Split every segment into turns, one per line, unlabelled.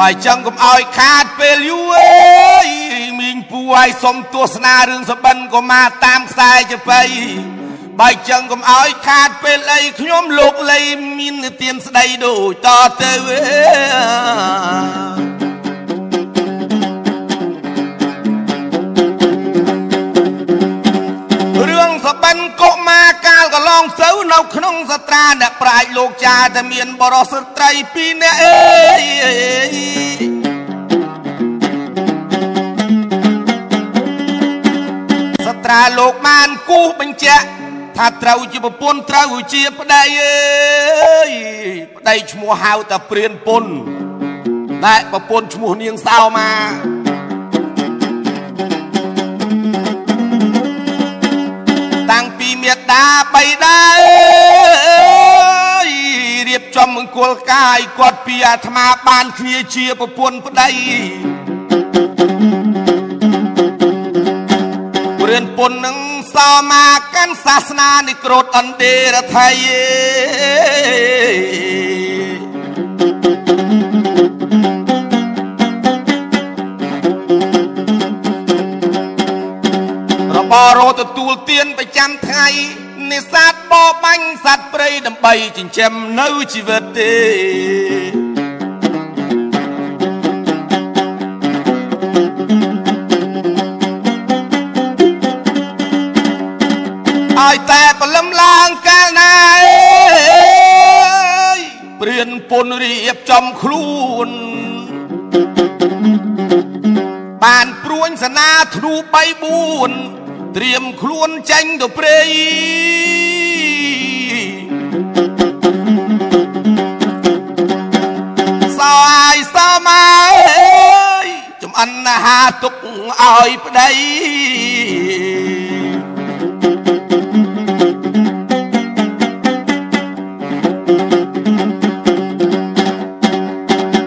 បើចឹងកុំឲ្យខាតពេលយូរអើយមីងពូឲ្យសុំទស្សនារឿងសបិនកុមារតាមខ្សែចបៃបើចឹងកុំឲ្យខាតពេលអីខ្ញុំលោកលីមាននិទានស្ដីដូចតទៅអើរឿងសបិនកុមារកាលកន្ល ងទៅនៅក្នុងសត្រាអ្នកប្រាជ្ញលោកចាតែមានបរោះស្ត្រីពីរនាក់អើយសត្រាលោកបានគូសបញ្ជាក់ថាត្រូវជាប្រពន្ធត្រូវជាប្តីអើយប្តីឈ្មោះហៅតាព្រានពុនតែប្រពន្ធឈ្មោះនាងសោមា មេដាបៃតាអើយរៀបចំមង្គលកាយគាត់ពីអាត្មាបានគ្នាជាប្រពន្ធប្តីព្រានពុននឹងសមាកាន់សាសនានិក្រូតអន្តេរថៃរ បរោទទួលទានប្រចាំថ្ងៃនេសាទបបាញ់សត្វព្រៃដើម្បីចិញ្ចឹមនៅជីវិតទេឲ្យតែព្រលឹមឡើងកាលណាអើយព្រានពុនរៀបចំខ្លួនបានព្រួញសនាធ្នូ3 4 ត្រៀមខ្លួនចេញទៅព្រៃសោអាយសោមកអើយចំអិនអាហារទុកឲ្យប្តី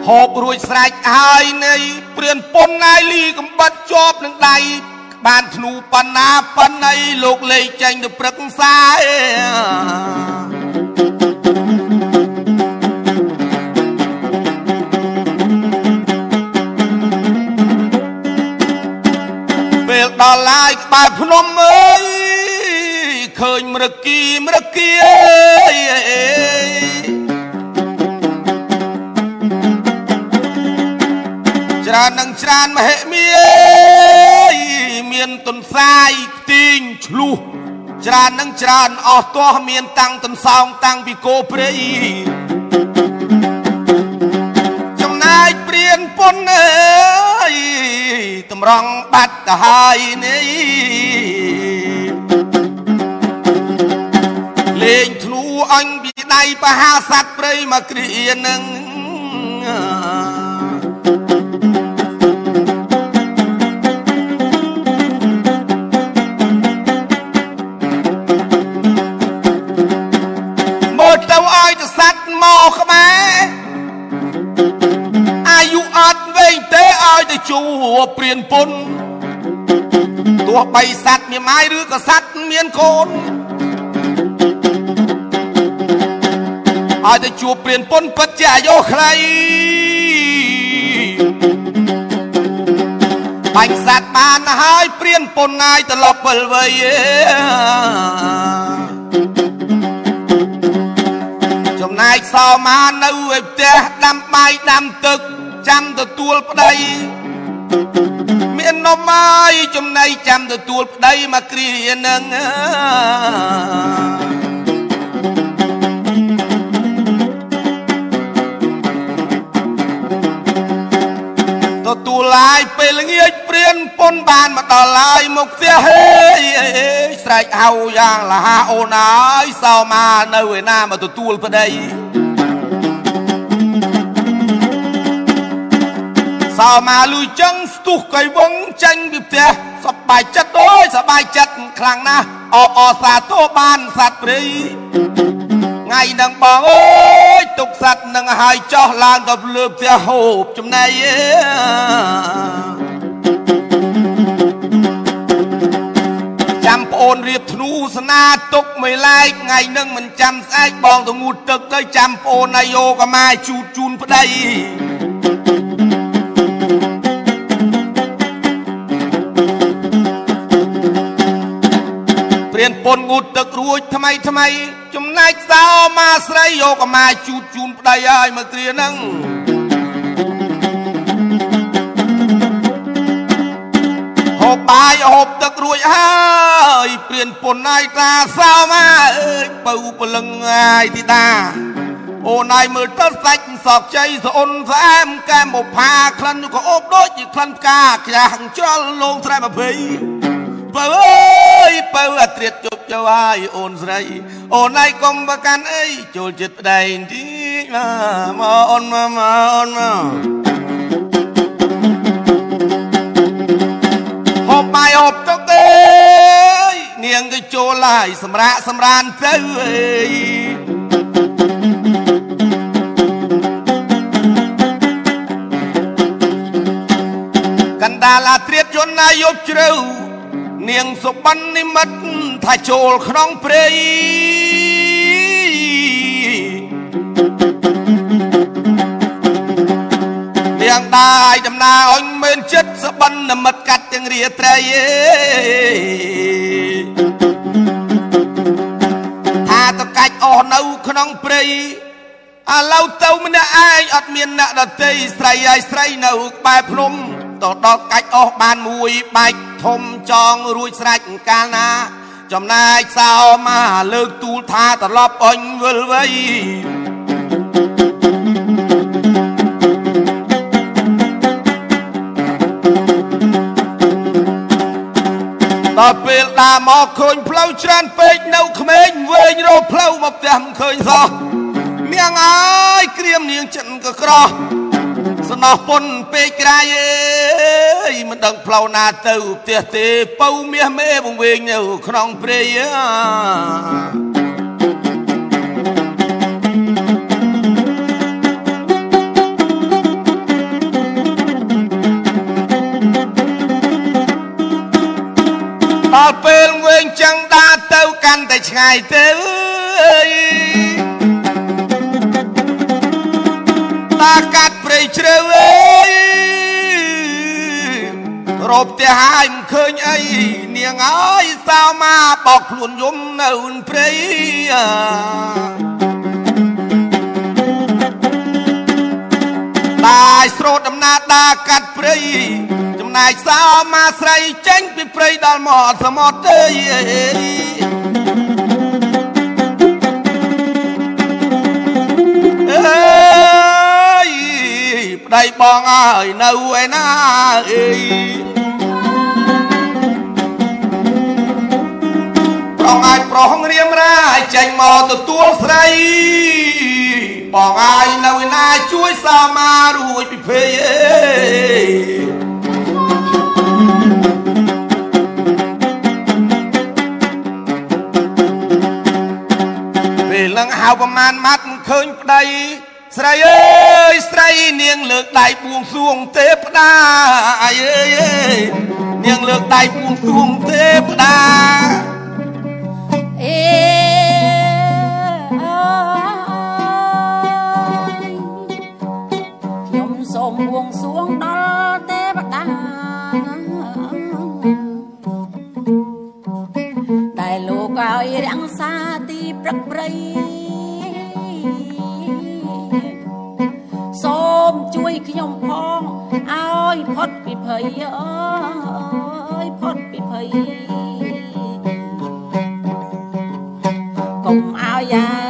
ហូបរួចស្រេចហើយនៃព្រានពុនណាយលីកំបិតជាប់នឹងដៃ បានធ្នូបណ្ណាបណ្ណៃលោកលេខចេញទៅព្រឹក្សាអេពេលដល់ឡាយក្បែរភ្នំអើយឃើញមរគីមរគីអើយច្រើននឹងច្រើនមហិមាអើយ មានទុនសាយខ្ទីងឆ្លុះច្រើននឹងច្រើនអស់ទាស់មានតាំងទន្សោងតាំងពីគោព្រៃចំណែកព្រានពុនអើយតម្រង់បាត់ទៅហើយនេះលេងធ្នូអញពីដៃបហាសัตว์ព្រៃមកគ្រានឹងមើ ជួព្រានពុនទោះបីសัตว์មានម៉ាយឬក៏សัตว์មានកូនឲ្យទៅជួបព្រានពុនពិតជាអាយុខ្លីបាញ់សัตว์បានហើយព្រានពុនងាយត្រឡប់វិលវ័យចំណែកសោមានៅឯផ្ទះដាំបាយដាំទឹកចាំទទួលប្តី មាននំហើយចំណៃចាំទទួលប្តីមកគ្រានឹងទទួលឡាយពេលល្ងាចព្រានពុនបានមកដល់ឡាយមកផ្ទះហេស្រែកហៅយ៉ាងលហាអូនអើយសោមានៅឯណាមកទទួលប្តី សោមាលុយចឹងស្ទុះកៃវងចាញ់ពីផ្ទះសប្បាយចិត្តអើយសប្បាយចិត្តខ្លាំងណាស់អបអសាទោបានសត្វព្រៃថ្ងៃនឹងបងអើយទុកសัตว์នឹងហើយចោះឡើងទៅលើផ្ទះហូបចំណៃអេចាំប្អូនរៀបធ្នូសនាទុកមួយឡែកថ្ងៃនឹងមិនចាំស្អែកបងទៅងូតទឹកទៅចាំប្អូនអាយោកម៉ាជូតជូនប្តី ទឹករួចថ្មីថ្មី ចំណែកសោមកស្រីយកអាមាជូតជូនប្តីឲ្យមកគ្រាហ្នឹងហូបបាយហូបទឹករួចហើយព្រៀនពុនអាយតាសោមកអើយបើពលឹងអាយទីតាអូនឯងមើលទៅសាច់សក់ជ័យស្អូនស្អែមកែមបុផាក្លិនក៏អូបដូចជាក្លិនផ្កាខ្យាងជ្រលលងស្រែ20 បើអើយបើអាត្រៀតជប់ចូលហើយអូនស្រី អូនឯងកុំប្រកាន់អីចូលចិត្តប្តីបន្តិចមកមកអូនមកមកអូនមកហូបបាយហូបទឹកអើយនាងទៅចូលហើយសម្រាកសម្រានទៅអើយកណ្ដាលអាត្រៀតយន្តណាយប់ជ្រៅ នាងសុបិននិមិត្តថាចូលក្នុងព្រៃនាងដាយដំណើរអញមិនចិត្តសបិននិមិត្តកាត់ទាំងរាត្រីថាតកាច់អស់នៅក្នុងព្រៃឥឡូវទៅម្នាក់ឯងអត់មានអ្នកដតីស្រីហើយស្រីនៅក្បែរភ្នំតដល់កាច់អស់បានមួយបែក ធំចងរួចស្រេចកាលណា ចំណែកសោមកលើកទូលថាត្រឡប់អញវិលវៃដល់ពេលដើរមកឃើញផ្លូវច្រើនពេកនៅក្មេងវែងរកផ្លូវមកផ្ទះមិនឃើញសោះនាងអើយក្រៀមនាងចិនក៏ក្រោះ ស្នោះពុនពេកក្រៃអើយមិនដឹងផ្លូវណាទៅផ្ទះទេពៅមាសមេវងវែងនៅក្នុងព្រៃអដល់ពេលវែងចឹងដើរទៅកាន់តែឆ្ងាយទៅអើយតាកាត់ ព្រៃជ្រៅអើយរោបផ្ទះហើយមិនឃើញអីនាងអើយសៅមកបោកខ្លួនយំនៅព្រៃតាយស្រោតដំណើរដើរកាត់ព្រៃចំណែកសៅមកស្រីចេញពីព្រៃដល់មាត់សមុទ្រទៅអើយ ប្តីបងអើយនៅឯណាអើយប្រងអាចប្រងរៀមរាយចេញមកទទួលស្រីបងអាយនៅឯណាជួយសាមារួចពីភ័យអេពេលឡើងហៅប្រមាណម៉ាត់មិនឃើញប្តី ស្រីអើយស្រីនាងលើកដៃបួងសួងទេព្តាអាយអើយនាងលើកដៃបួងសួងទេព្តា
អេខ្ញុំសូមបួងសួងដល់ទេវតាដែលលោកឲ្យរាំងសាទីព្រឹកព្រៃ សូមជួយខ្ញុំផងឲ្យផុតពីភ័យអើយផុតពីភ័យកុំឲ្យយា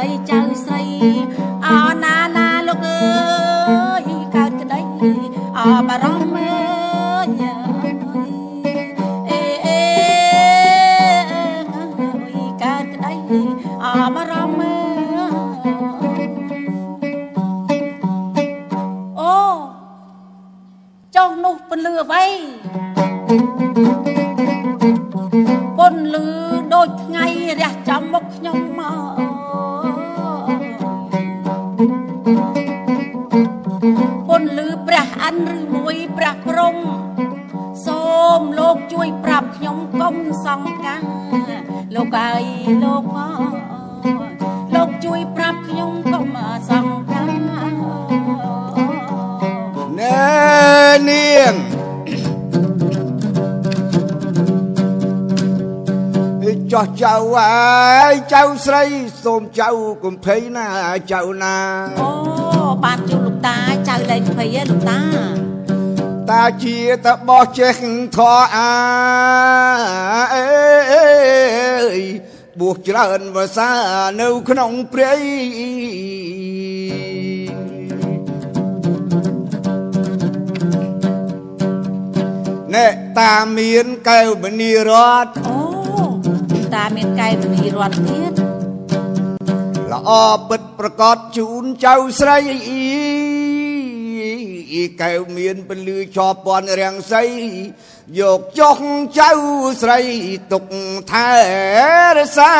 មចៅកុំ
ភ័យណាចៅណា
អូបានជួបលោកតាចៅលែងភ័យទេលោកតា
តាជាតបោះចេះធေါ်អាអើយបួសច្រើនភាសានៅក្នុងព្រៃណែតាមានកែវមនីរត
អូលោកតាមានកែវមនីរតទៀត
ល្អពិតប្រកបជូនចៅស្រីកែវមានពលឺជាប់ពន់រាំងសីយកចុះចៅស្រីទុកថែរសា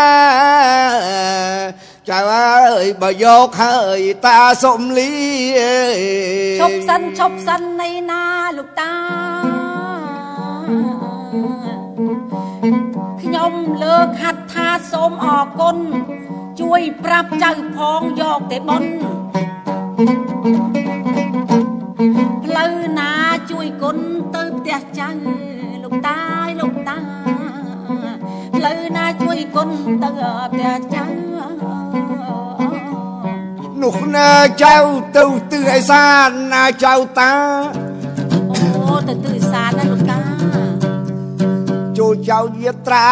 ចៅអើយបើយកហើយតាសុំលី
ឈប់សិនឈប់សិននៃណាលោកតាខ្ញុំលើកហាត់ថាសូមអរគុណ ជួយប្រាប់ចៅផងយកទេបុនផ្លូវណាជួយគុណទៅផ្ទះចៅលោកតាយលោកតាផ្លូវណាជួយគុណទៅផ្ទះចៅ
នោះណាចៅទៅទិសឯសានណាចៅតា
អូទៅទិសសានណាលោកតា
ចូលចៅយាត្រា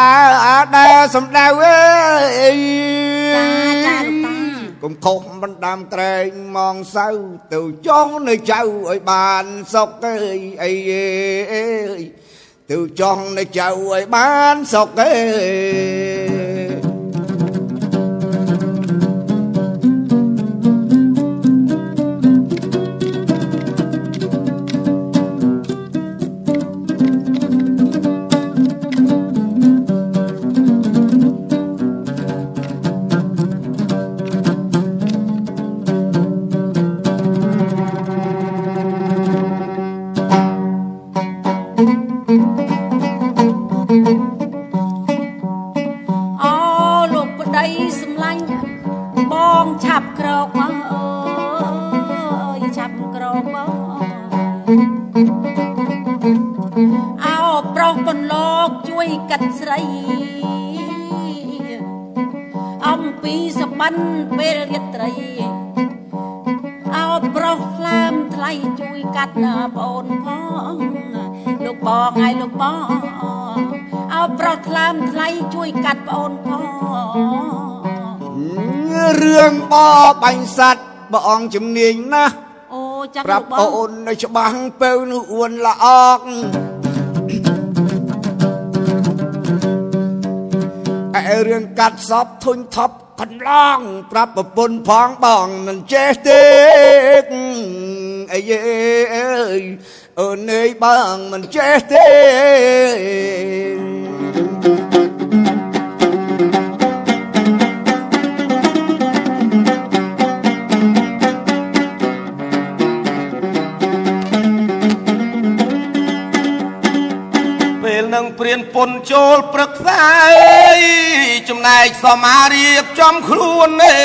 អាដែលសំដៅអើយ
ចាចាលោកតា
កុំខុសបណ្ដាំក្រែងមកសៅទៅចង់នៅចៅឲ្យបានសុខអើយអីអើយទៅចង់នៅចៅឲ្យបានសុខអើយ
បាញ់សั
ตว์ព្រះអង្គជំនាញណាស់
អូចាស់
ប្រាប់
លោកបង
អូននៅច្បាស់ពេលនោះអួនល្អកឯរឿងកាត់សពធុញថប់កន្លងប្រាប់ប្រពន្ធផងបងមិនចេះទេអីយេអើយអូនអើយបងមិនចេះទេ
ពេលនឹងព្រានពុនចូលព្រឹក្សាអើយចំណែកសមារៀបចំខ្លួនអេ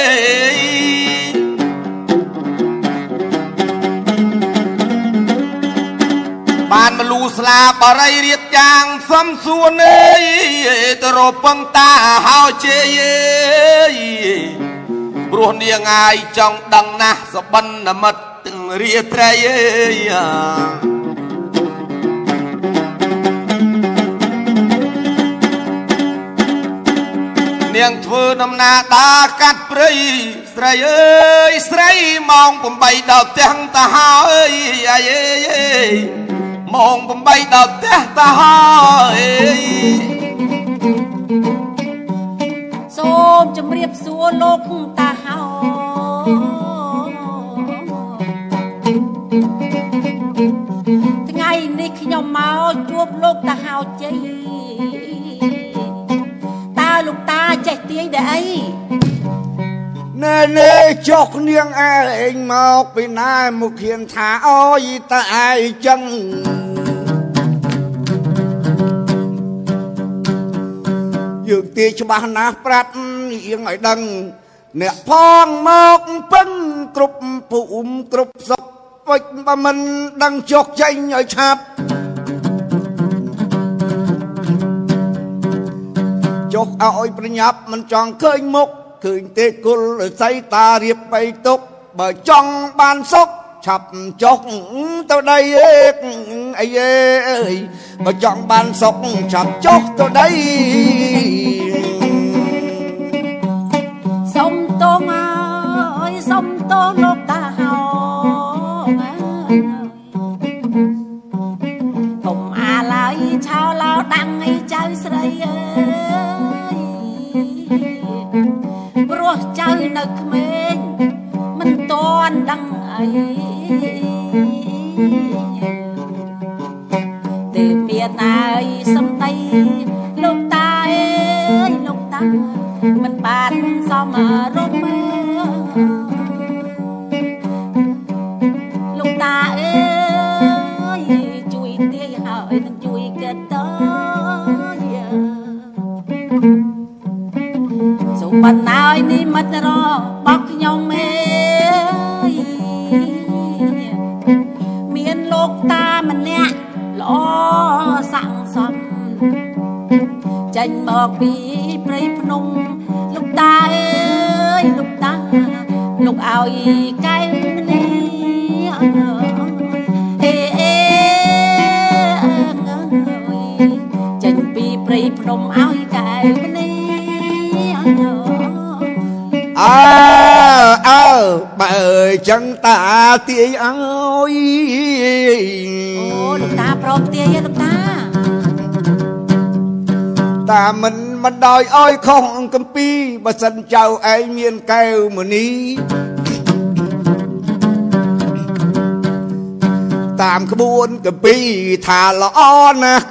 បានមលូស្លាបរិយរៀបយ៉ាងសំសួនអើយទៅរកពឹងតាហោជេយអើយព្រោះនាងអាយចង់ដឹងណាស់សបិនមិត្តទាំងរាត្រីអើយ នាងធ្វើដំណើរដើរកាត់ព្រៃស្រីអើយស្រីម៉ោង8ដល់ផ្ទះតាហើយអាយអើយអើយម៉ោង8ដល់ផ្ទះតាហើយ
សូមជម្រាបសួរលោកតាហោថ្ងៃនេះខ្ញុំមកជួបលោកតាហោជ័យតើ លោកតាចេះទាយដែរអី
ណែនេះចុះនាងឯងមកពីណាមកឃានថាអើយតើឯងចឹងយើងទីច្បាស់ណាស់ប្រាប់រៀងឲ្យដឹង អ្នកផងមកពឹងគ្រប់ភូមិគ្រប់សុខពេចបើមិនដឹងចុះចេញឲ្យឆាប់ ចចុះឲ្យប្រញាប់មិនចង់ឃើញមុខឃើញទេគុលស័យតារៀបបីទុកបើចង់បានសុខឆាប់ចុះទៅដីអីអើយបើចង់បានសុខឆាប់ចុះទៅដី
សុំតងអើយសុំតងលោកតាហោកុំ ចៅនៅក្មេងមិនតន់ដឹងអីទេមានហើយសំដីលោកតាអើយលោកតាមិនបានសមរម្យ បណ្ណាយនិមិត្តរបស់ខ្ញុំអើយមានលោកតាម្នាក់ល្អស័ក្តិសមចេញមកពីព្រៃភ្នំលោកតាអើយលោកតាលោកឲ្យកែវនេះអេអេចេញពីព្រៃភ្នំឲ្យ
អើអើបើចឹងតាទាយអើយ
អូលោកតាព្រមទាយលោកតា
តាមិនមិនដោយអោយខុសកំពីបើសិនចៅឯងមានកែវមនីតាមក្បួនកំពីថាល្អណាស់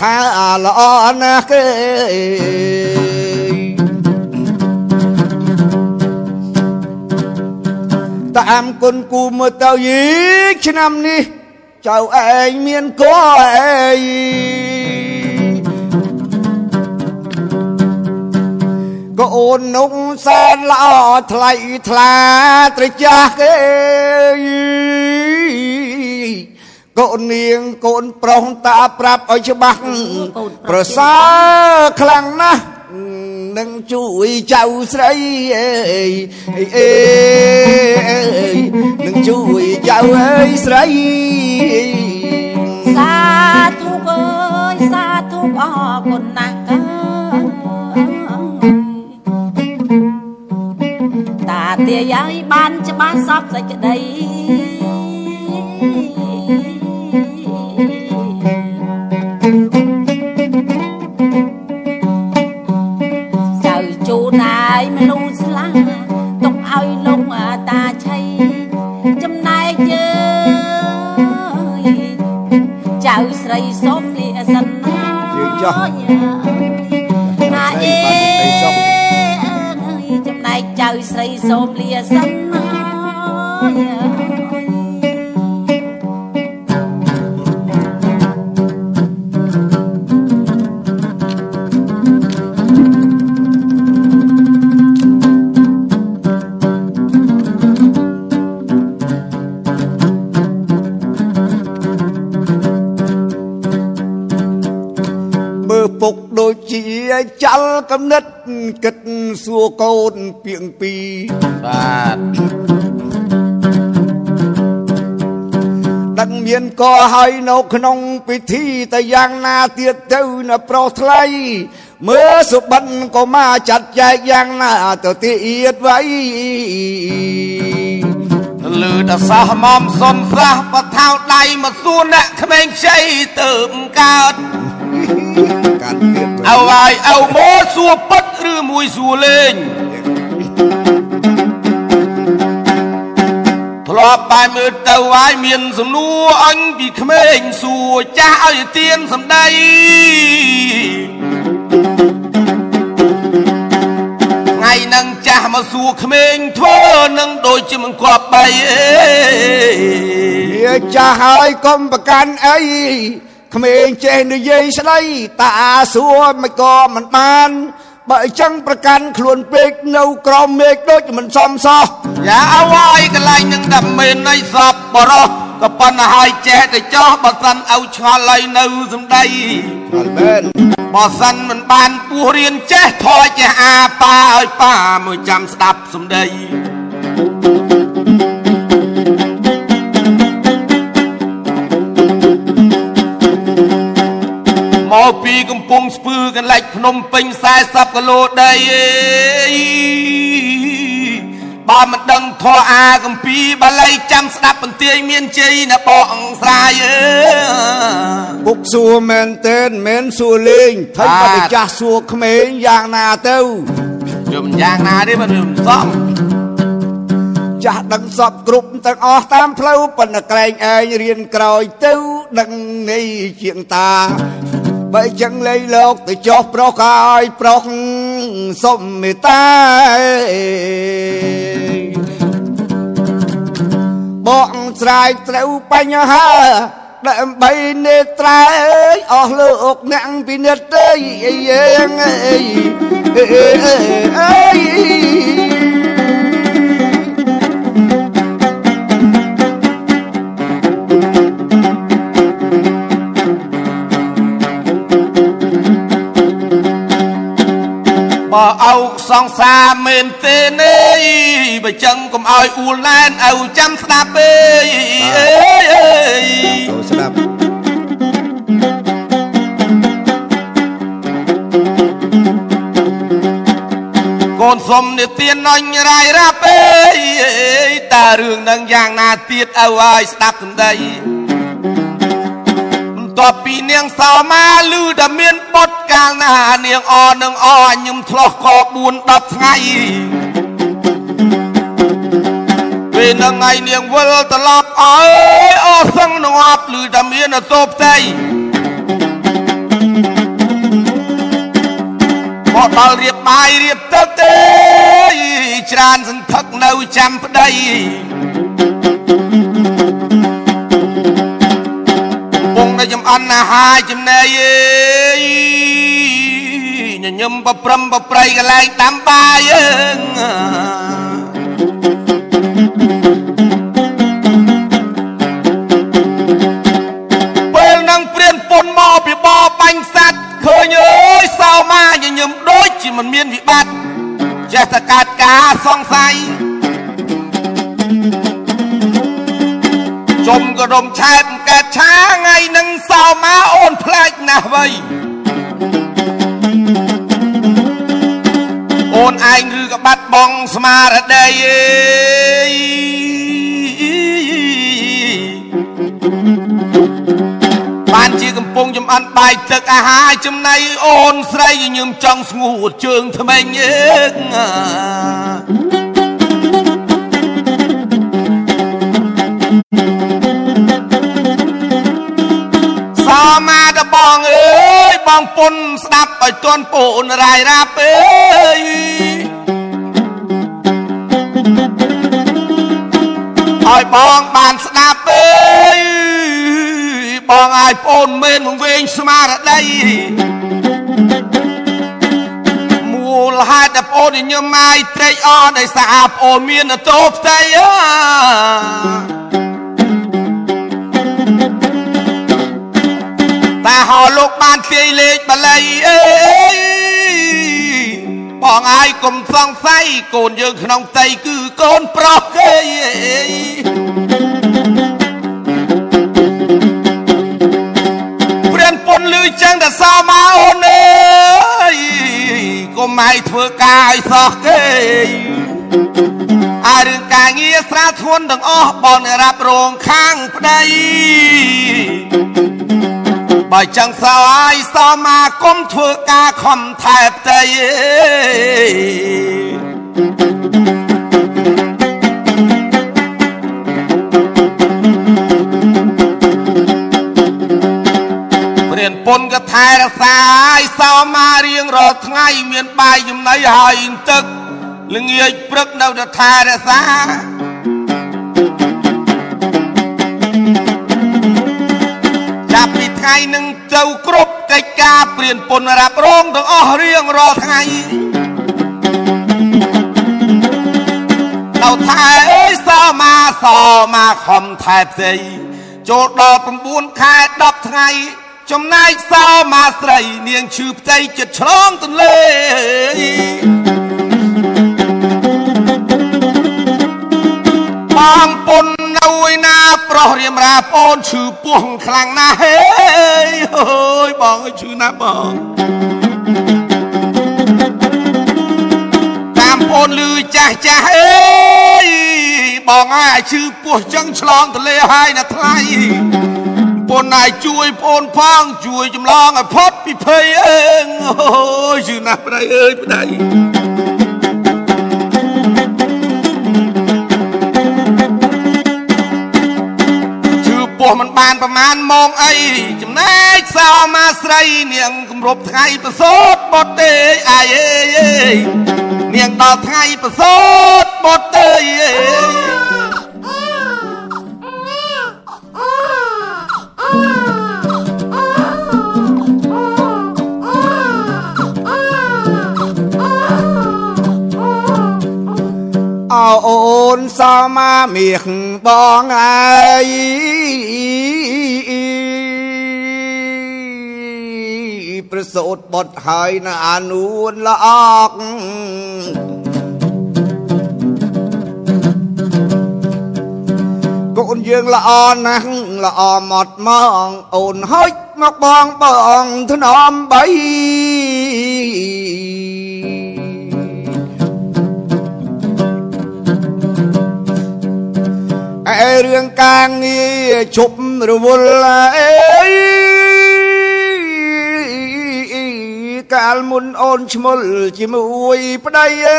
ថាល្អណាស់គេ តាមគុណគូមើលទៅយីឆ្នាំនេះចៅឯងមានគួរអីក៏អូននុកសែនល្អថ្លៃថ្លាត្រចាស់គេកូននាងកូនប្រុសតាប្រាប់ឲ្យច្បាស់ប្រសើរខ្លាំងណាស់ នឹងជួយចៅស្រីអេអេនឹងជួយចៅអើយស្រី
សាធុអើយសាធុអរគុណណាស់កើតាទាយាយបានច្បាស់សពសេចក្តីម ណាអេចំណែកចៅស្រីសូមលាសិន ណិ
តគិតសួរកូនពីងពី
បាទ
ដឹងមានក៏ហើយនៅក្នុងពិធីតែយ៉ាងណាទៀតទៅនៅប្រុសថ្លៃមើលសុបិនក៏មកចាត់ចែកយ៉ាងណាទៅទៀតໄວ
លឺតសោះមុំសុនស្រះបថៅដៃមកសួរអ្នកក្មេងខ្ចីទៅកើត
កាន់ទៀត
អើហើយអើមកសួរពិតឬមួយសួរលេងធ្លាប់បែមើលទៅហើយមានសំណួរអញពីក្មេងសួរចាស់ឲ្យទៀនសំដីថ្ងៃនឹងចាស់មកសួរក្មេងធ្វើនឹងដូចជាមិនគាត់បីអេ
ចាស់ហើយកុំប្រកាន់អី ក្មេងចេះនិយាយស្ដីតាសួរមិនក៏មិនបានបើអញ្ចឹងប្រកាន់ខ្លួនពេកនៅក្រមមេឃដូចមិនសមសោះ
យ៉ាអើយកន្លែងនឹងតែមាននៃសពបរោះក៏ប៉ុន្តែហើយចេះតែចោះបើសិនឲ្យឆ្ងល់ហើយនៅសំដី
អត់មែន
បើសិនមិនបានពោះរៀនចេះថយចេះអាប៉ាឲ្យប៉ាមួយចាំស្ដាប់សំដី មកពីកំពង់ស្ពឺកន្លែងភ្នំពេញ40គីឡូដីអេបើមិនដឹងធរអាកំពីបាលីចាំស្ដាប់បន្ទាយមានជ័យណាបងស្រាយអើ
ពុកសួរមែនទេនមែនសួរលេងថៃ
បាទ
បាត់ចាស់សួរក្មេងយ៉ាងណាទៅ
វាមិនយ៉ាងណាទេមិនវាមិនសម
ចាស់ដឹងសពគ្រប់ទាំងអស់តាមផ្លូវប៉ុន្តែក្រែងឯងរៀនក្រោយទៅដឹងនៃជាងតា បើចឹងលៃលោកទៅចោះប្រុសក៏ឲ្យប្រុសសុំមេត្តាបងស្រាយត្រូវបញ្ហាដើម្បីនេត្រាអើយអស់លោកអ្នកពិនិត្យអើយអីយើងអើយអើ
បើអោកសង្សារមែនទេនេះបើចឹងកុំឲ្យអួលណែនឲ្យចាំស្ដាប់អេអេអេ
ចូលស្ដាប់
កូនសុំនិទានអញរាយរាប់អេតើរឿងនឹងយ៉ាងណាទៀតឲ្យឲ្យស្ដាប់សំដីបន្ទាប់ពីនាងសោមាឮតែមានបុត កាលណានាងអនឹងអញខ្ញុំឆ្លោះក4 10ថ្ងៃពេលនឹងថ្ងៃនាងវិលត្រឡប់អើយអស់សឹងនឹងអប់ឮតែមានអតោផ្ទៃមកដល់រៀបបាយរៀបទឹកទេច្រើនសន្ធឹកនៅចាំប្តីកំពុងតែចំអិនអាហារចំណីអេយ ញញឹមប្រព្រឹមប្រប្រៃកន្លែងដាំបាយអើងពេលនឹងព្រានពុនមកពីបរបាញ់សัตว์ឃើញអើយសោមាញញឹមដូចជាមិនមានវិបត្តិចេះតែកើតការសង្ស័យជុំក៏រំឆែបកើតឆាថ្ងៃនឹងសោមាអូនផ្លែកណាស់វៃ អូនឯងឬក៏បាត់បង់ស្មារតីអេយបានជាកំពុងចំអិនបាយទឹកអាហារចំណៃអូនស្រីញញឹមចង់ស្ងួតជើងថ្មេញអើ មាតបងអើយបងពុនស្ដាប់ឲ្យតន់ពូនរាយរាប់អើយឲ្យបងបានស្ដាប់អើយបងឲ្យប្អូនមែនវង្វេងស្មារតីមូលហេតុដែលប្អូនញញឹមអាយត្រេកអរដោយសារប្អូនមានអតោផ្ទៃអើ តែហៅលោកបានទាយលេខបល័យអេបងអាយកុំសង្ស័យកូនយើងក្នុងផ្ទៃគឺកូនប្រុសគេអេព្រានពុនលឺចឹងតែសោមកអូនអើយកុំឲ្យធ្វើការឲ្យសោះគេអារឿងការងារស្រាលធ្ងន់ទាំងអស់បងអ្នករ៉ាប់រងខាងប្តី បើចឹងសោឲ្យសោមកគុំធ្វើការខំថែផ្ទៃអេព្រានពុនក៏ថែរក្សាឲ្យសោមារៀងរាល់ថ្ងៃមានបាយចំណីហើយទឹកល្ងាចព្រឹកនៅតែថែរក្សា ថ្ងៃនឹងទៅគ្រប់កិច្ចការព្រានពុនរ៉ាប់រងទាំងអស់រៀងរាល់ថ្ងៃទៅថែអើយសោមាសោមាខំថែផ្ទៃចូលដល់9ខែ10ថ្ងៃ ចំណាយសោមាស្រី នាងឈឺផ្ទៃចិត្តឆ្លងទន្លេ បងពុននៅឯណាប្រុសរៀមរាប្អូនឈឺពោះខ្លាំងណាស់ហេអើយបងអើយឈឺណាស់បងតាមប្អូនលឺចាស់ចាស់អេយបងអើយឈឺពោះចឹងឆ្លងទន្លេហើយណាថ្លៃពុនណាយជួយប្អូនផងជួយចម្លងឲ្យផុតពីភ័យអើងអូយឈឺណាស់ប្តីអើយប្តី ពោះមិនបានប្រមាណម៉ោងអីចំណែកសោមាស្រីនាងគម្រប់ថ្ងៃប្រសូតបត់ទេអាយអេយអេយនាងដល់ថ្ងៃប្រសូតបត់ទេ អោ
អូនសមមាមាសបងអើយប្រសូតបុតហើយនៅអានួនល្អកកូនយើងល្អណាស់ល្អមកមកអូនហុចមកបងបងធ្នមបី អេរឿងការងារជប់រវល់អេកាលមុនអូនឈ្មោលជាមួយប្តីអេ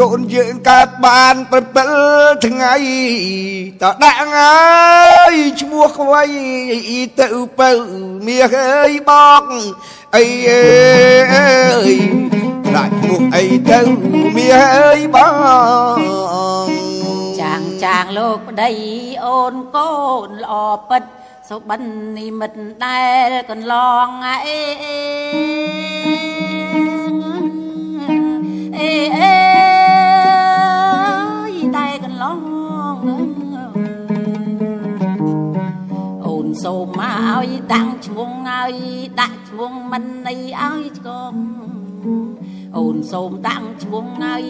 កូនយើងកើតបាន7ថ្ងៃតដាក់ហើយឈ្មោះខ្វៃទៅបើមាសអើយបងអីអើយ ដាក់ឈ្មោះអីទៅមាសអើយបង
ចាងចាងលោកប្តីអូនកូនល្អពិតសុបិននិមិត្តដែលកន្លងអេអេអេអេតែកន្លងអូនសូមមកឲ្យតាំងឈ្មោះឲ្យដាក់ឈ្មោះមិនអីឲ្យឆ្កង អូនសូមតាំងឈ្មោះឲ្យ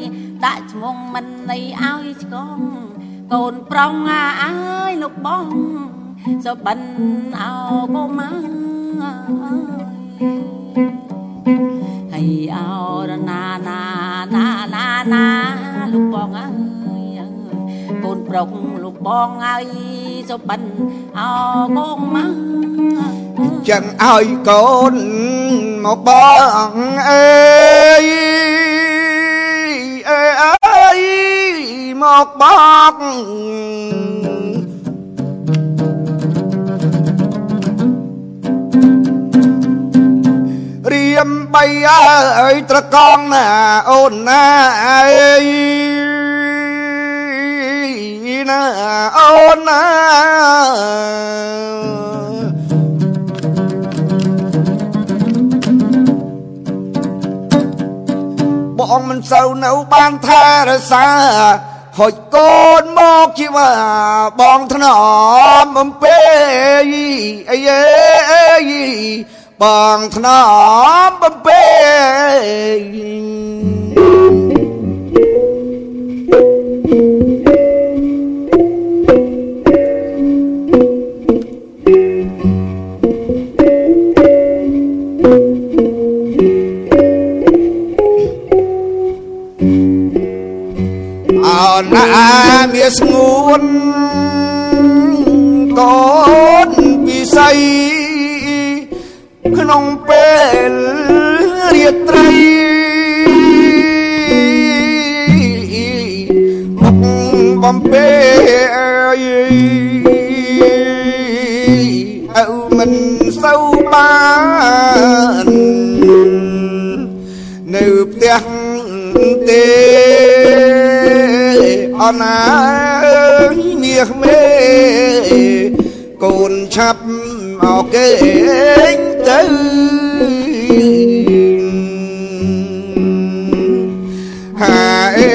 ដាក់ឈ្មោះមិនអីឲ្យឆ្កងកូនប្រុងអាអើយលោកបងសុបិនអោកុមារហើយអោរណាណាណាណាណាលោកបងអើយ កូនប្រុងលោកបងហើយសុបិនអោកុមារ
ចឹងឲ្យកូនមកបងអើយអើយអើយមកបងរៀមបីអើយត្រកងណាអូនណាអើយ ណាអូនណាបងមិនសូវនៅបានថែរក្សាហុចកូនមកជីវាបងថ្នមបំពេអីយេបងថ្នមបំពេ ណាមានស្ងួនកូនពិស័យក្នុងពេលរាត្រីមកបំពេអើមិនសូវបាននៅផ្ទះទេអ ណាមាសមេកូនឆាប់អោគេទៅហាអេ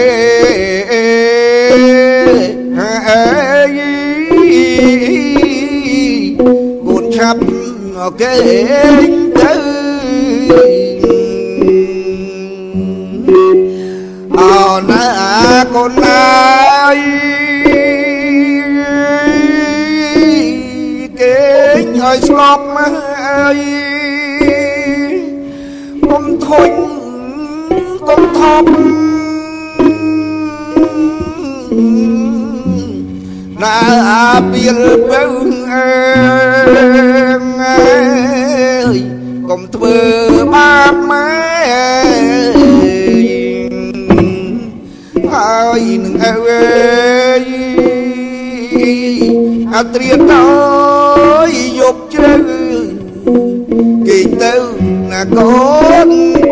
ហាអេកូនឆាប់អោ
គេទៅអោណាកូនណា យគេឲ្យស្ងប់មកអើយកុំធុញកុំថប់ណាពីលពៅអើយកុំធ្វើបាបម៉ែ ហើយនឹងអើយអត្រៀតដល់យប់ជ្រៅគេទៅណាកូន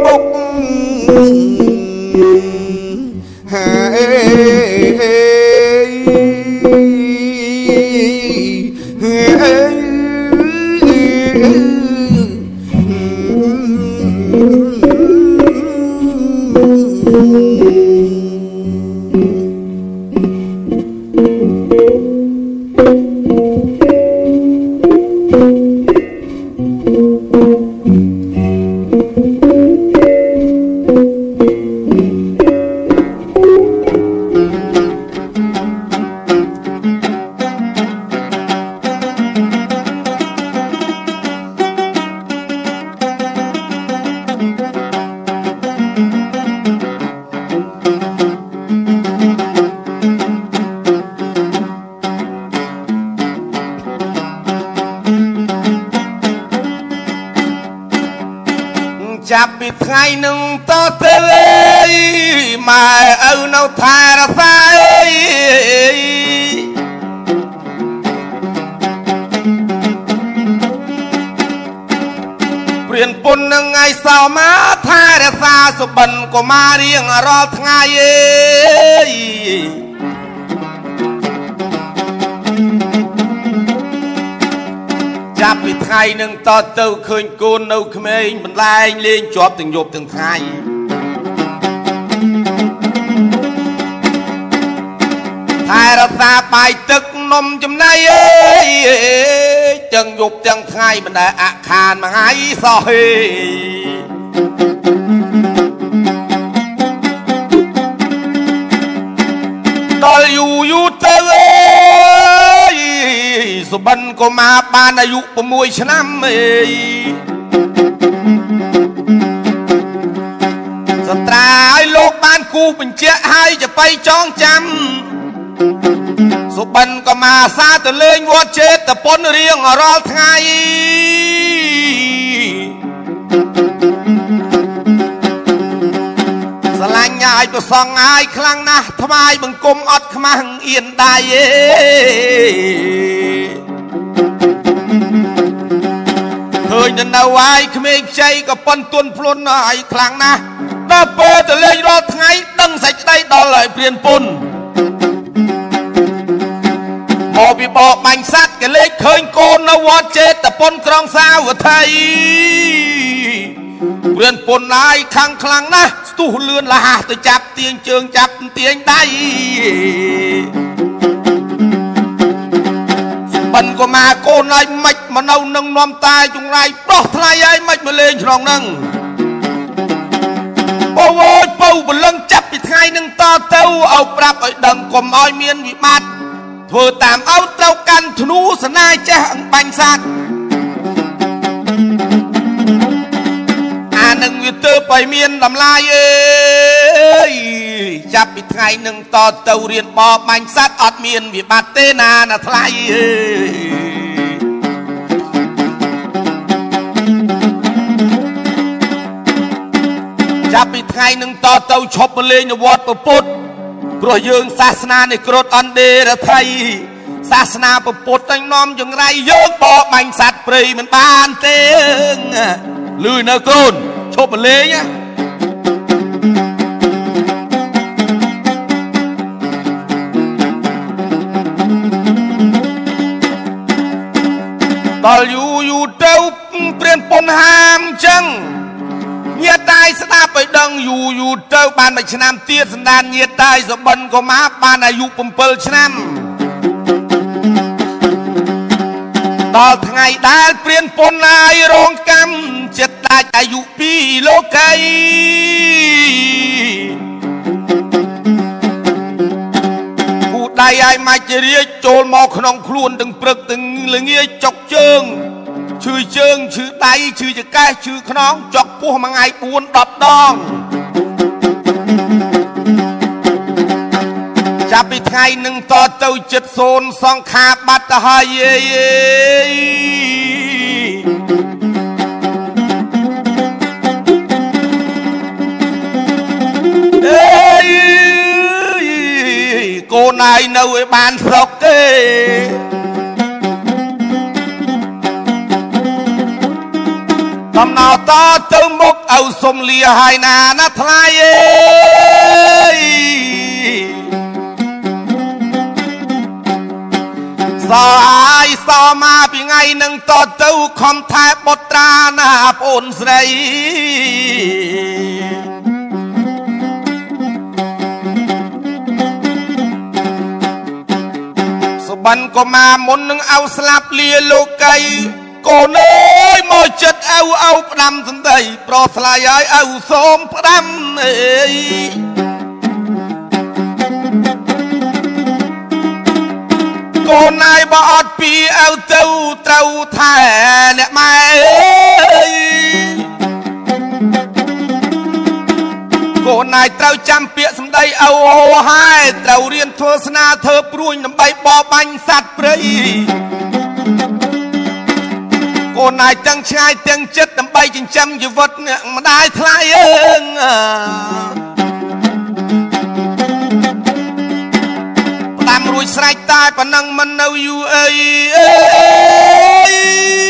តទៅឃើញកូននៅក្មេងបន្លែងលេងជាប់ទាំងយប់ទាំងថ្ងៃថែរក្សាបាយទឹកនំចំណីអើយទាំងយប់ទាំងថ្ងៃមិនដែលអខានមួយថ្ងៃសោះហេ ក៏មកបានអាយុ6ឆ្នាំអេសត្រាឲ្យលោកបានគូបញ្ជាក់ឲ្យจะបៃចងចាំសុបិនក៏មកអាសាទៅលេងវត្តចេតពុនរៀងរាល់ថ្ងៃស្រឡាញ់ឲ្យប្រសងឲ្យខ្លាំងណាស់ថ្វាយបង្គំអត់ខ្មាស់អៀនដៃអេ ញទៅនៅហើយក្មេងខ្ចីក៏ប៉ុនទុនភ្លុនឲ្យខ្លាំងណាស់ដល់ពេលទៅលេងរាល់ថ្ងៃដឹងសេចក្តីដល់ហើយព្រានពុនមកពីបកបាញ់សัตว์ក៏លេខឃើញកូននៅវត្តចេតពុនក្រុងសាវត្ថីព្រានពុនហើយខាងខ្លាំងណាស់ស្ទុះលឿនលះទៅចាប់ទៀងជើងចាប់ទៀងដៃ បិនក៏មកកូនហើយមិនមកនៅនឹងនំតាយចង្រៃប្រោះថ្លៃហើយមិនមកលេងក្នុងនឹងបវោចពៅបលឹងចាប់ពីថ្ងៃនឹងតទៅឲ្យប្រាប់ឲ្យដឹងកុំឲ្យមានវិបត្តិធ្វើតាមអោត្រូវកាន់ធ្នូសនាចេះអង្បាញ់សាច់អានឹងវាទៅបៃមានតម្លាយអើយ ចាប់ពីថ្ងៃនឹងតទៅរៀនបបបាញ់សត្វអត់មានវិបត្តិទេណាណាថ្លៃអើយចាប់ពីថ្ងៃនឹងតទៅឈប់លេងវត្តពុទ្ធព្រោះយើងសាសនានេះក្រត់អន្តេរដ្ឋីសាសនាពុទ្ធតែនាំចង្រៃយើងបបបាញ់សัตว์ព្រៃមិនបានទេលឺនៅកូនឈប់លេងណា ដល់យូរយូរទៅព្រានពុនហាមចឹងញាតតាយស្ដាប់ឲ្យដឹងយូរយូរទៅបានមួយឆ្នាំទៀតសណ្ដានញាតតាយសបិនក៏មកបានអាយុ7ឆ្នាំដល់ថ្ងៃដែលព្រានពុនណាយរងកម្មចិត្តដាច់អាយុពីលោកី គូដៃឲ្យមកជារាជចូលមកក្នុងខ្លួនទាំងព្រឹកទាំងល្ងាចចុកជើងឈឺជើងឈឺដៃឈឺចកេះឈឺខ្នងចុកពោះមួយថ្ងៃ4 10ដងចាប់ពីថ្ងៃនឹងតទៅចិត្តសូនសង្ខាបាត់ទៅហើយយេ នឯងនៅឲ្យបានស្រុកទេដំណើរតទៅមុខឪសុំលាហើយណាណាថ្លៃអេយសអាយសមកពីថ្ងៃនឹងតទៅខំថែបុត្រាណាប្អូនស្រី សុបិនកុមារមុននឹងអោស្លាប់លាលោកីកូនអើយមកចិត្តអៅអៅផ្ដាំសំដីប្រថ្លៃឲ្យអៅសូមផ្ដាំអេយកូនណាយបើអត់ពីអៅទៅត្រូវថែអ្នកម៉ែអើយកូនណាយត្រូវចាំពាក្យសម្ដីអៅហោហើយត្រូវរៀនធ្វើស្នាធ្វើព្រួញដើម្បីបបបាញ់សត្វព្រៃកូនណាយទាំងឆ្ងាយទាំងចិត្តដើម្បីចិញ្ចឹមជីវិតអ្នកម្ដាយថ្លៃអើងផ្ដាំរួចស្រេចតែប៉ុណ្ណឹងមិននៅយូរអីអើយ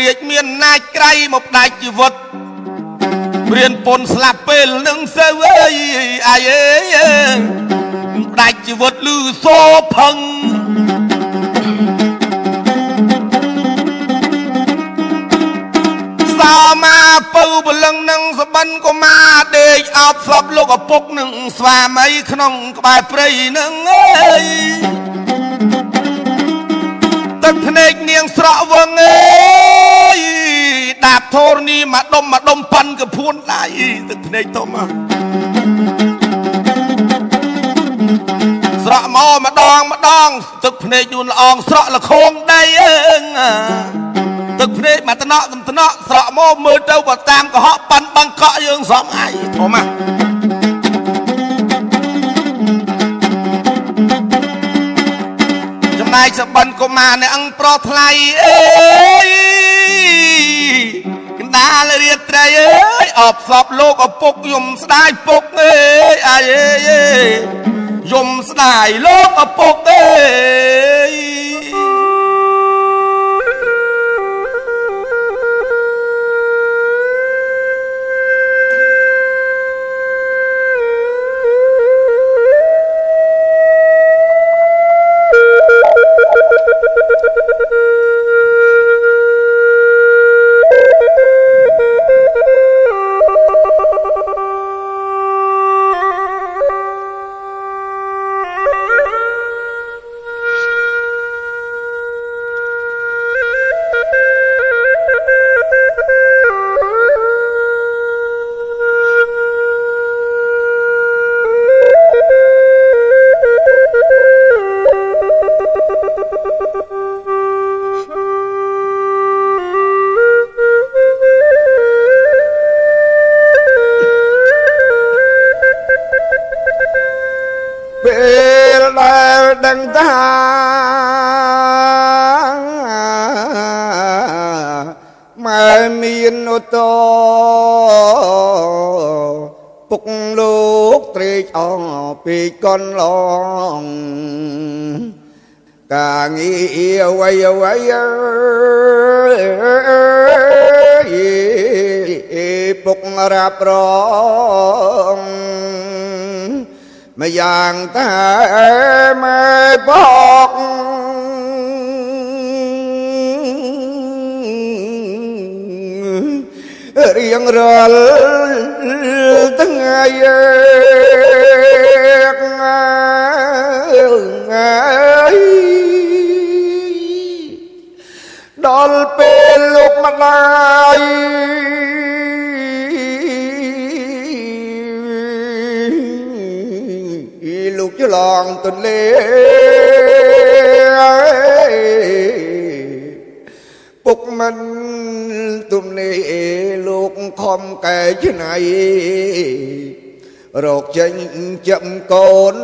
រាជមានអំណាចក្រៃមកផ្ដាច់ជីវិតព្រានពុនស្លាប់ពេលនឹងសូវអើយអាយអើយផ្ដាច់ជីវិតលឺសោផឹងសោមកពៅបលឹងនឹងសបិនកុមារដេកអបសពលោកឪពុកនឹងស្វាមីក្នុងក្បែរព្រៃនឹងអើយ ទឹកភ្នែកនាងស្រក់វងអើយដាបធរនីមកដុំមកដុំប៉ាន់កពួនដៃទឹកភ្នែកធំមកស្រក់មកម្ដងម្ដង ទឹកភ្នែកយូនល្អងស្រក់លខងដៃអើងទឹកភ្នែកមកតំណក់តំណក់ស្រក់មកមើលទៅបើតាមកុហកប៉ាន់បាំងកក់យើងសំអាយធំមក ចំណែកសបិនកុមារអ្នកអង្គប្រថ្លៃអើយកណ្ដាលរៀបត្រីអើយអបសពលោកឪពុកយំស្ដាយពុកអើយអាយអើយយំស្ដាយលោកឪពុកអើយ
កនឡងកាងារអ្វីអ្វីអើយពុករ៉ាប់រងម្យ៉ាងតែម៉ែបករៀងរាល់ថ្ងៃ លោកម្ដាយលោកច្រឡងទន្លេពុកមិនទំនេលោកខំកែច្នៃរកចេញចាំកូន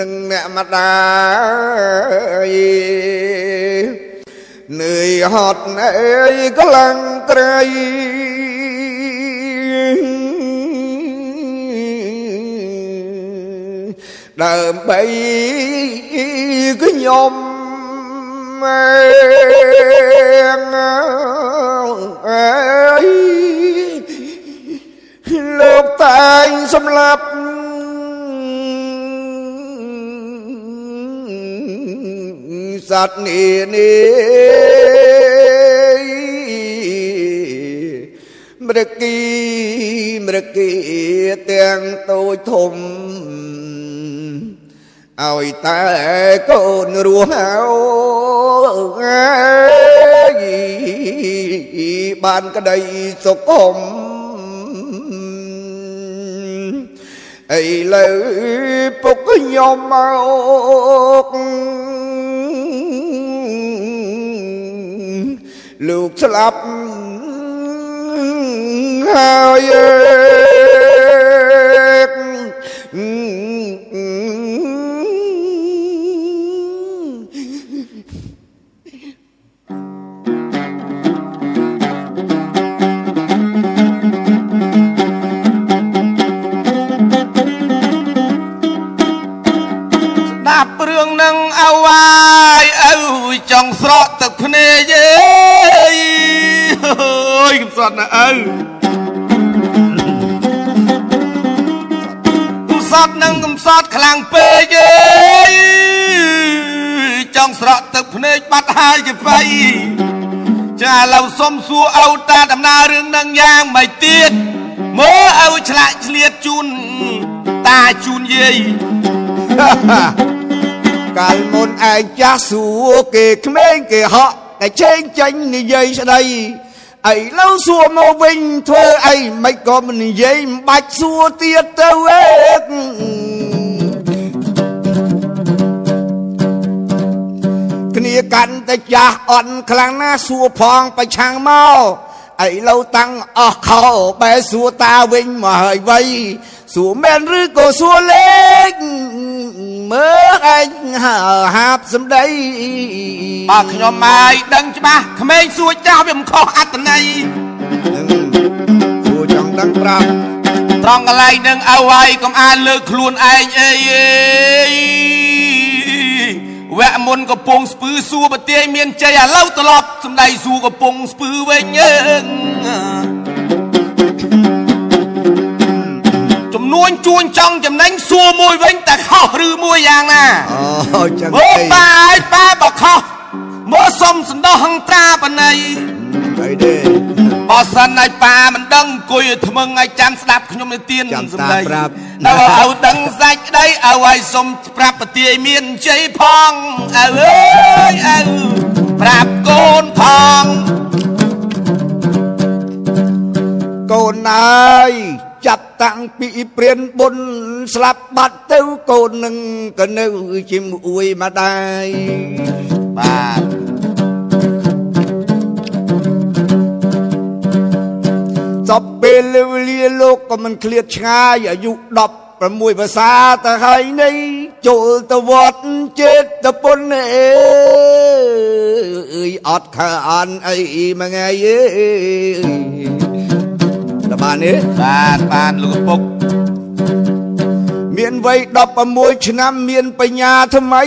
នឹងអ្នកម្ដាយនឿយហត់អើយខ្លាំងត្រីដើម្បីខ្ញុំអើយលោកតែងសម្លាប់ សត្វនេះនេះមរគីមរគីទាំងតូចធំឲ្យតែកូនរស់អើយបានក្តីសុខមឥឡូវពុកខ្ញុំមក លោកស្លាប់ហើយ
ដាប់រឿងនឹងអើយអើយចង់ស្រក់ទឹកភ្នែកអើយអើយកំ សត់ណាអើកំសត់នឹងកំសត់ខ្លាំងពេកអើយចង់ស្រក់ទឹកភ្នែកបាត់ហើយគេបៃចាឥឡូវសុំសួរអូនតាដំណើររឿងនឹងយ៉ាងម៉េចទៀតមើលឲ្យឆ្លាក់ឆ្លៀតជូនតាជូនយាយ
កាលមុនឯងចាស់សួរគេក្មេងគេហក់តែជែងចាញ់និយាយស្ដី ឥឡូវសួរមកវិញធ្វើអីមិនក៏មិននិយាយមិនបាច់សួរទៀតទៅអេគ្នាកាន់តែចាស់អន់ខ្លាំងណា ស់សួរផងប្រឆាំងមកឥឡូវតាំងអស់ខោបែសួរតាវិញមកហើយវៃសួរមែនឬក៏សួរលេខមើលឯងហាបសំដី
បើខ្ញុំមកដឹងច្បាស់ក្មេងសួរចាស់វាមិនខុសអត្តន័យ
សួរចង់ដឹងប្រាប់
ត្រង់កន្លែងនឹងអើហើយកុំអានលើកខ្លួនឯងអីអេវគ្គមុនកំពុងស្ពឺសួរប្រទាយមានជ័យឥឡូវត្រឡប់សំដីសួរកំពុងស្ពឺវិញអើ នួនជួញចង់ចំណេញសួរមួយវិញតែខុសឬមួយយ៉ាងណា
អូចឹង
មើល
អី
ប៉ាឲ្យប៉ាបើខុសមើលសុំសន្តោសហង្ត្រាបណៃ
អីទេ
បើសិនឲ្យប៉ាមិនដឹងអង្គុយឲ្យថ្មឹងឲ្យចាំស្ដាប់ខ្ញុំនិទាន
ចាំ
សម្ដី
តាមប្រាប់
ដល់ឲ្យដឹងសាច់ក្ដីឲ្យឲ្យសុំប្រាប់ពទាយមានជ័យផងអើអើយអើប្រាប់កូនផង
កូនអើយ ចាប់តាំងពីព្រានបុនស្លាប់បាត់ទៅកូននឹងក៏នៅជាមួយម្ដាយ
បាទ
សពពេលលវលាលោកក៏មិនឃ្លាតឆ្ងាយអាយុ16ភាសាទៅហើយនេះចូលទៅវត្តចេតពុនអើយអត់ខានអីមួយថ្ងៃអើយ ដល់បានទេ
បាទបាទលោកឪពុក
មានវ័យ16ឆ្នាំមានបញ្ញាថ្មី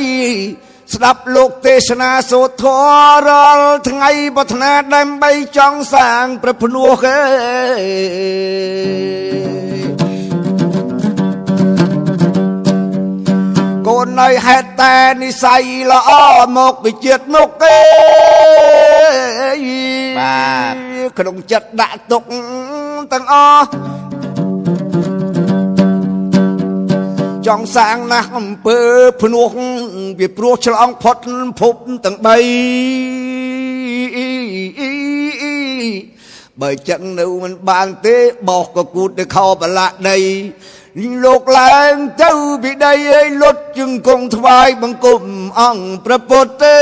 ស្ដាប់លោកទេសនាសូត្រធម៌រាល់ថ្ងៃប្រាថ្នាដើម្បីចង់សាងព្រះភ្នោះគេ កូននៅហេតុតែនិស័យល្អមកវិជាតិមុខគេ
បាទ
ក្នុងចិត្តដាក់ទុកទាំងអស់ចង់សាងណាស់អំពើភ្នោះវាព្រោះឆ្លងផុតភពទាំង3បើចឹងនៅមិនបានទេបោះកគូតទៅខោបលាក់ដី លោកឡើងទៅពីដីអើយលុតជឹងគង់ថ្វាយបង្គំអង្គព្រះពុទ្ធទេ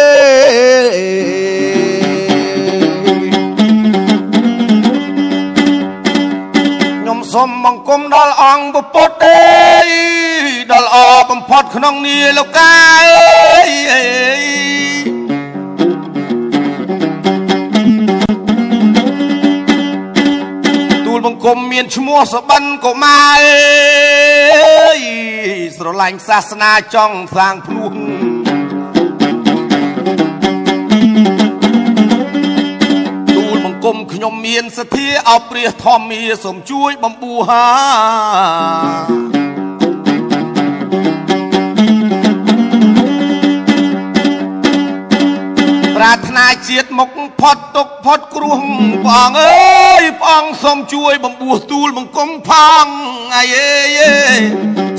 ខ្ញុំសូមបង្គំដល់អង្គពុទ្ធទេដល់អបំផុតក្នុងនីលោកាអើយ បង្គំមានឈ្មោះសបិនកុមារអើយស្រឡាញ់សាសនាចង់សាងភ្នោះទូលបង្គំខ្ញុំមានសទ្ធាអោព្រះធម្មាសូមជួយបំបួហា ប្រាថ្នាជាតិមុខផុតទុកផុតគ្រោះព្រះអង្គអើយព្រះអង្គសូមជួយបំពោះទូលបង្គំផងអីអេយេ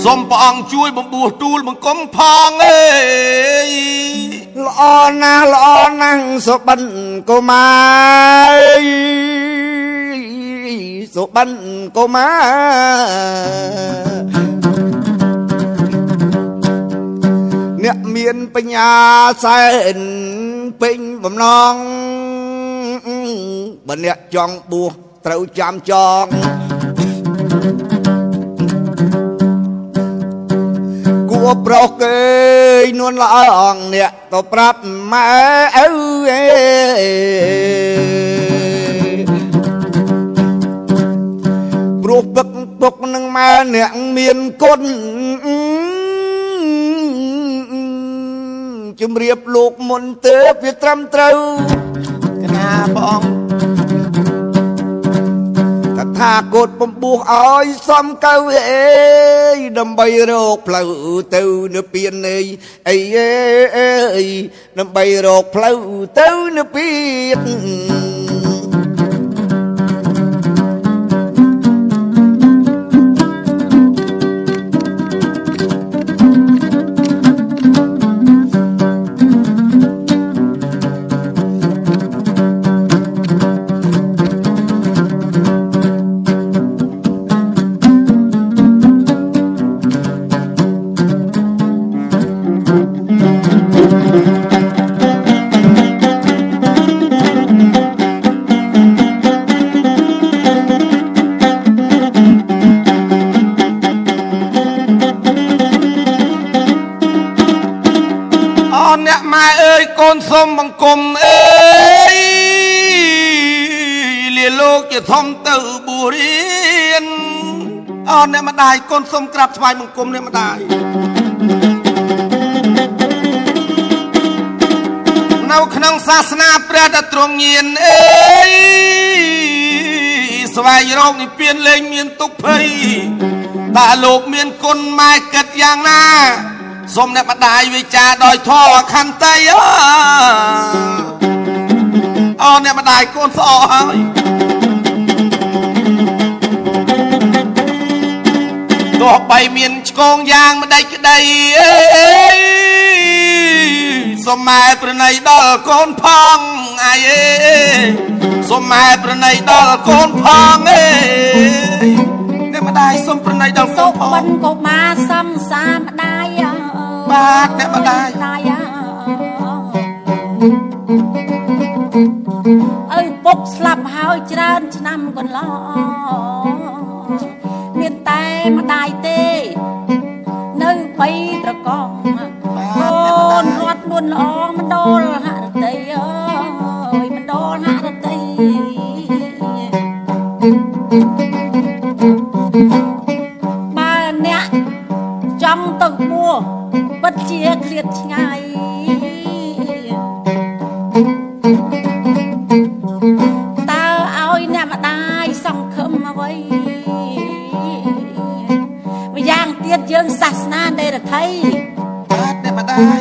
សូមព្រះអង្គជួយបំពោះទូលបង្គំផងអេយ
ល្អណាស់ល្អណាស់សុបិនកុមារសុបិនកុមារអ្នកមានបញ្ញាសែន ពេញបំណងបើអ្នកចង់បួសត្រូវចាំចងគួប្រុសគេនួនល្អអងអ្នកទៅប្រាប់ម៉ែឪអេព្រោះពឹកពុកនឹងម៉ែអ្នកមានគុណ ជំរាបលោកមុនទៅវាត្រឹមត្រូវ
កណាព្រះអង្គ
តថាគតបំពោះឲ្យសំកៅអេយដើម្បីរកផ្លូវទៅនៅពៀននេះអីអេយដើម្បីរកផ្លូវទៅនៅពៀន
អរអ្នកម៉ែអើយកូនសូមបង្គំអើយលាលោកជាធំទៅបួរៀនអរអ្នកម្ដាយកូនសូមក្រាបថ្វាយបង្គំអ្នកម្ដាយនៅក្នុងសាសនាព្រះដ៏ទ្រង់ញៀនអើយស្វែងរកនិព្វានលែងមានទុក្ខភ័យតើលោកមានគុណម៉ែគិតយ៉ាងណា សូមអ្នកម្ដាយវិចារដោយធម៌ខន្តីអើអរអ្នកម្ដាយកូនស្អកហើយទោះបីមានឆ្កងយ៉ាងម្ដេចក្ដីអេយសូមម៉ែប្រណីដល់កូនផងអាយអេសូមម៉ែប្រណីដល់កូនផងអេអ្នកម្ដាយសូមប្រណីដល់កូ
សុ
នផ
បិ
ង
នក៏មកសំសាម្ដាយអើយ
បាទអ្នកម្ដាយ
ម្ដាយអើយឪពុកស្លាប់ហើយច្រើនឆ្នាំកន្លងមានតែម្ដាយទេ នៅបីត្រកងអូនរត់នួនល្អមណ្ដលហរតីអើយមណ្ដលហរតីបើ ពិតជាឃ្លាតឆ្ងាយតើឲ្យអ្នកម្ដាយសង្ឃឹមអ្វីម្យ៉ាងទៀតយើងសាសនាដេរថៃ
បាទអ្នកម្ដាយ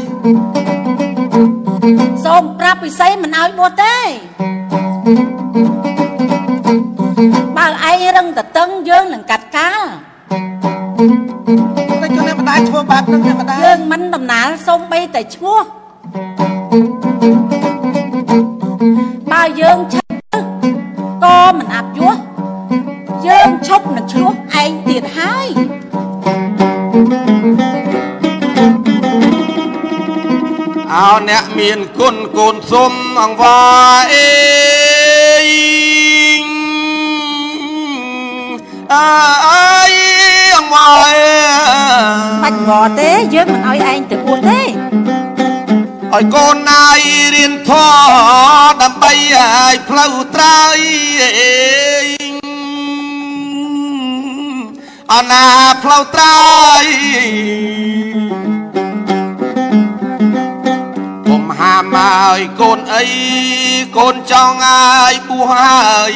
សូមប្រាប់ពិសីមិនឲ្យបួសទេ
អោអ្នកមា
ន
គុណកូនសុំអង្វាអេងអើយអង្វាអេ
បាច់វល់ទេយើងមិនឲ្យឯងទៅពោះទេ
ឲ្យកូនណាយរៀនធម៌ដើម្បីឲ្យផ្លូវត្រើយអណាផ្លូវត្រើយ ពុំហាមហើយកូនអីកូនចង់ឲ្យបួសហើយ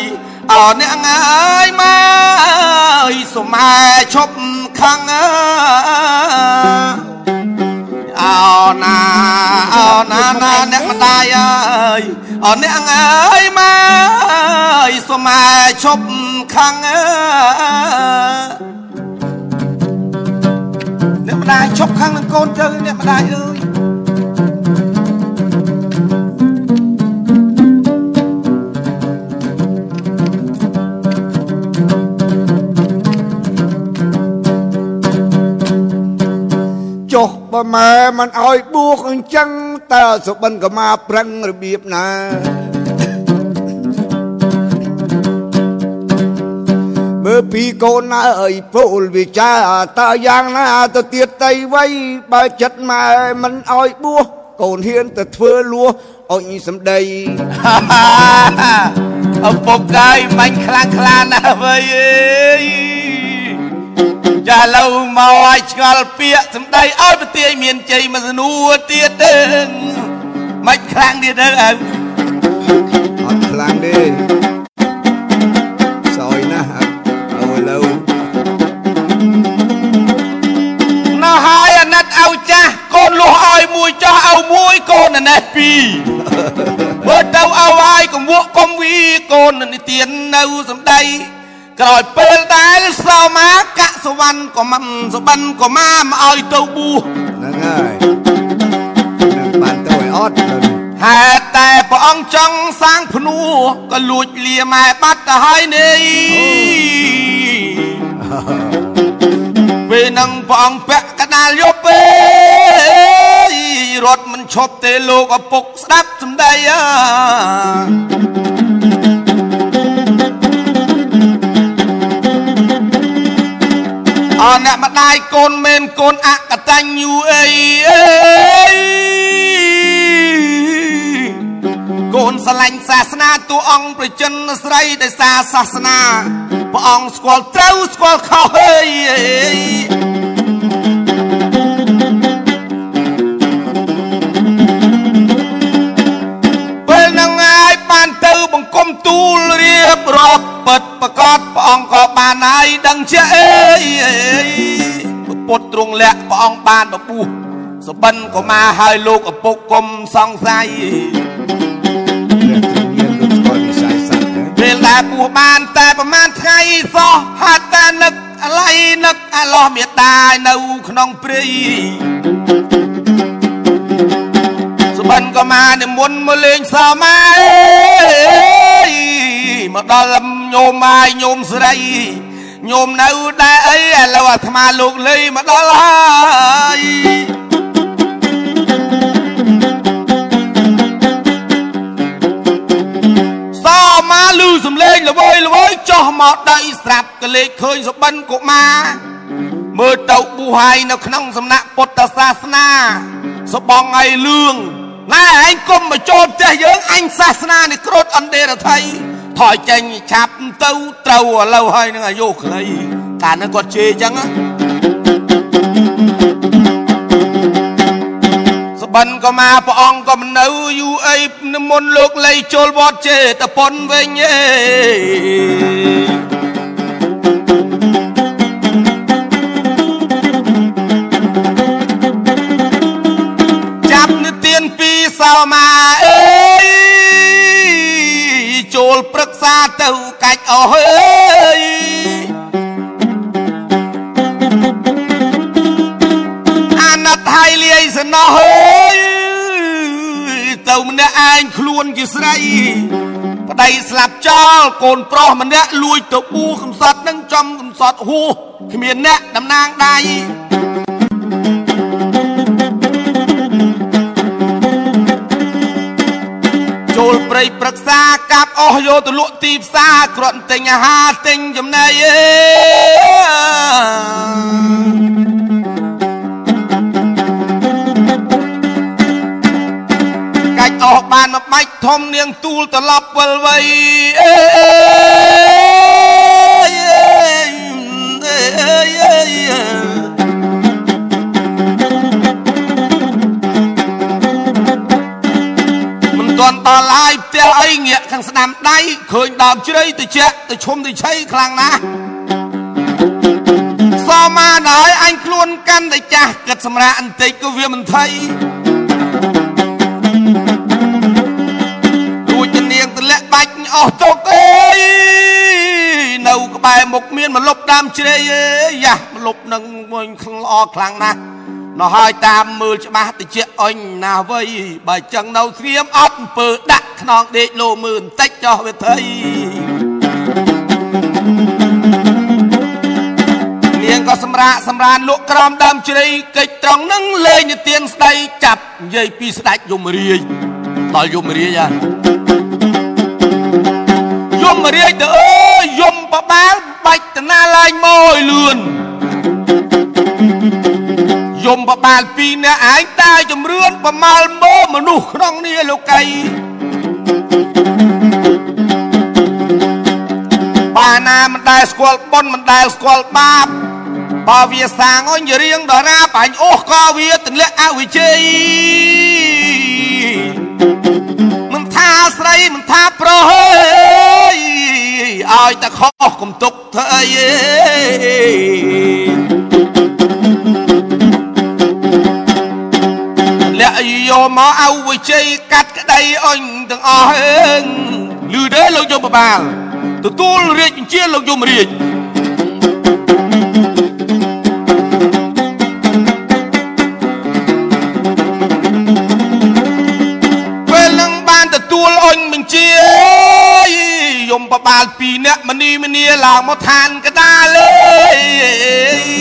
អោអ្នកអើយមកអើយសុំម៉ែឈប់ខឹងអើអោណាអោណាណាអ្នកម្ដាយអើយអោអ្នកអើយមកអើយសុំម៉ែឈប់ខឹងអើអ្នកម្ដាយឈប់ខឹងនឹងកូនទៅអ្នកម្ដាយអើយ
បើម៉ែមិនអោយបួសអញ្ចឹងតើសុបិនក៏មកប្រឹងរបៀបណាមើលពីកូនណាអើយពលវិចាតើយ៉ាងណាទៅទៀតតៃវៃបើចិត្តម៉ែមិនអោយបួសកូនហ៊ានទៅធ្វើលួសអុញសំដី
ឪពុកកាយមាញ់ខ្លាំងខ្លាណាស់វើយអើយ ចាឡូវមកឲ្យឆ្ងល់ពាកសំដីឲ្យប្រទាយមានជ័យមកសនួរទៀតទេមិនខ្លាំងទៀតទៅឪ
អត់ខ្លាំងទេសយណាស់អូឥឡូវ
នៅហើយអាណិតឲ្យចាស់កូនលុះឲ្យមួយចោះឲ្យមួយកូនអាណេះពីរបើទៅឲ្យហើយកុំវក់កុំវីកូននិទាននៅសំដី ក្រោយពេលដែលសោមាកៈសវណ្ណក៏មិនសបិនក៏មកមកឲ្យទៅបួស
ហ្នឹងហើយនឹងបានទៅឲ្យអត់ទៅនេះ
ហេតុតែព្រះអង្គចង់សាងភ្នួក៏លួចលាម៉ែបាត់ទៅហើយនេះពេលនឹងព្រះអង្គពាក់កដាលយប់ពេរត់មិនឈប់ទេលោកឪពុកស្ដាប់សម្ដីអើ អរអ្នកម្ដាយកូនមែនកូនអកតញ្ញូអីអេកូនស្រឡាញ់សាសនាតួអង្គប្រចិនស្រីដោយសារសាសនាព្រះអង្គស្គាល់ត្រូវស្គាល់ខុសអេពេលនឹងហើយបានទៅបង្គំទូលរៀបរាប់ ពិតប្រកបព្រះអង្គក៏បានហើយដឹងជាអេពុទ្ធទ្រង់លក្ខព្រះអង្គបានបពុះសបិនក៏មកហើយលោកឪពុកគុំសង្ស័យ
ព្រះទ្រង់មានលោកស្គាល់វិស័យសត្វណា
ពេលដែលបួសបានតែប្រហែលថ្ងៃសោះហាត់តែនឹកអាឡ័យនឹកអាឡោះមេត្តានៅក្នុងព្រៃសបិនក៏មកនិមន្តមកលេងសមាអើយមកដល់ ញោមម៉ាយញោមស្រីញោមនៅដែរអីឥឡូវអាត្មាលោកលីមកដល់ហើយសមកលឺសំឡេងល្វើយល្វើយចោះមកដៃស្រាប់ក៏លេចឃើញសបិនកុមារមើលទៅប៊ូហើយនៅក្នុងសំណាក់ពុទ្ធសាសនាសបងឲ្យលឿងណែឯងគុំមកចូលផ្ទះយើងអញសាសនានេះគ្រុតអន្តេរថៃ ថយចេញឆាប់ទៅត្រូវឥឡូវហើយនឹងអាយុខ្លីកាលនោះគាត់ជេរអញ្ចឹងណាសបិនក៏មកព្រះអង្គក៏មិននៅយូរអីនិមន្តលោកលៃចូលវត្តចេតប៉ុនវិញអេចាប់និទានពីសោមាអើយ ចូលព្រឹក្សាទៅកាច់អស់អើយអាណិតហើយលាយសំណោះអើយទៅម្នាក់ឯងខ្លួនជាស្រីប្តីស្លាប់ចោលកូនប្រុសម្នាក់លួចទៅបួកំសត់នឹងចំកំសត់ហួសគ្មានអ្នកតំណាងដៃ ចូលព្រៃប្រឹក្សាកាប់អស់យកទៅលក់ទីផ្សារគ្រាន់ទិញអាហារទិញចំណីអេកាច់អស់បានមួយបាច់ធំនាងទូលត្រឡប់វិលវៃអេ ទាន់ដល់ហើយផ្ទះអីងាកខាងស្ដាំដៃឃើញដើមជ្រៃទៅជាទៅឈុំទៅឆៃខ្លាំងណាស់សមាដល់អញខ្លួនកាន់តែចាស់គិតសម្រាប់បន្តិចក៏វាមិនថៃរួចនាងទលាក់បាច់អស់ទុកអើយនៅក្បែរមុខមានមលប់ដើមជ្រៃអើយយ៉ាមលប់នឹងមួយល្អខ្លាំងណាស់ នោះហើយតាមមើលច្បាស់តិចអញណាវ័យបើចឹងនៅស្ងៀមអត់អំពើដាក់ខ្នងដេកលោមើលបន្តិចចោះវាថៃនាងក៏សម្រាកសម្រានលក់ក្រំដើមជ្រៃកិច្ចត្រង់នឹងលេងនិទានស្ដីចាប់និយាយពីស្ដេចយមរាជដល់យមរាជហ่ะយមរាជទៅអើយយមបបាលបាច់តណាឡាយមកឲ្យលឿន យមបបាលពីរនាក់ឯងតាជំរឿនប្រមាលមើមនុស្សក្នុងនេះលោកីបាណាមិនដែលស្គាល់បុណ្យមិនដែលស្គាល់បាបបើវាសាងអញរៀងដរាបអញអូសក៏វាទម្លាក់អវិជ័យមិនថាស្រីមិនថាប្រុសអើយឲ្យតែខុសកុំទុកធ្វើអី យកមកអៅវិជ័យកាត់ក្តីអញទាំងអស់អើងឮទេលោកយមបាលទទួលរាជបញ្ជាលោកយមរាជពេលនឹងបានទទួលអញបញ្ជាយមបបាលពីរនាក់មនីមនីឡើងមកឋានកដាលអើយ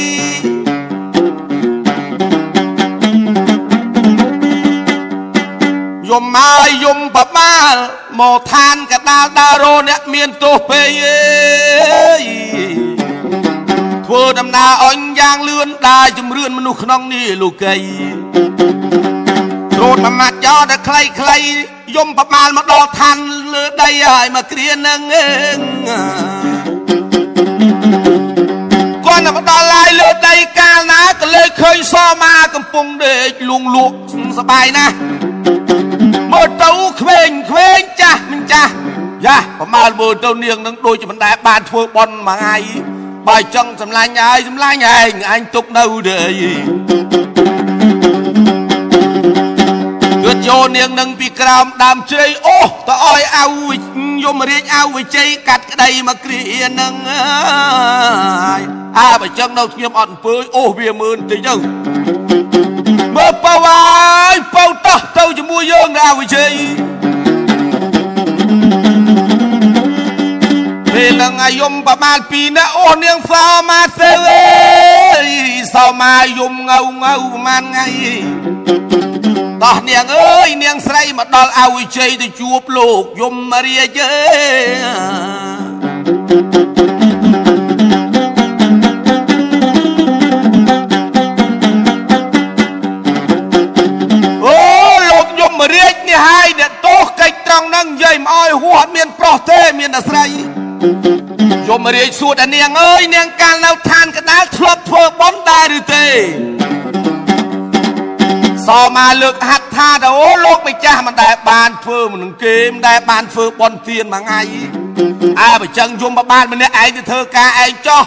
យមហើយយមបបាលមកឋានកដាលដារោអ្នកមានទោសពេកអើយធ្វើដំណើរអញយ៉ាងលឿនដាជំរឿនមនុស្សក្នុងនេះលោកីរត់មួយម៉ាត់ចោលតែខ្លីខ្លីយមបបាលមកដល់ឋានលើដីហើយមកគ្រានឹងគាត់ទៅដល់ឡាយលើដីកាលណាក៏លើឃើញសមាកំពុងដេកលួងលក់សបាយណាស់ មើលទៅក្វេងក្វេងចាស់មិនចាស់យ៉ាប្រមាលមើលទៅនាងនឹងដូចជាមិនដែលបានធ្វើបន់មួយថ្ងៃបើចង់សម្លាញ់ហើយសម្លាញ់ឯងអញទុកនៅទេអីគឺយកនាងនឹងពីក្រោមដើមជ្រៃអូទៅឲ្យអៅយមរាជអៅវិជ័យកាត់ក្តីមកគ្រានឹងហើយអើបើចឹងនៅខ្ញុំអត់អំពើអូវាមើលតិចទៅ មើលបៅហើយបៅតោះទៅជាមួយយើងនៅអវិជ័យពេលនឹងអាយំប្រមាណ2នាក់អូនាងសោមាទៅអើយសោមាយំងៅងៅប្រមាណថ្ងៃដោះនាងអើយនាងស្រីមកដល់អវិជ័យទៅជួបលោកយមរាជអើយ មកឲ្យហួសអត់មានប្រុសទេមានតែស្រីយមរាជសួរតែនាងអើយនាងកាលនៅឋានកដាលធ្លាប់ធ្វើបន់ដែរឬទេសមាលើកហាត់ថាទៅអូលោកម្ចាស់មិនដែលបានធ្វើមិននឹងគេមិនដែលបានធ្វើបន់ទៀនមួយថ្ងៃអើបើចឹងយមបបាលម្នាក់ឯងទៅធ្វើការឯងចោះ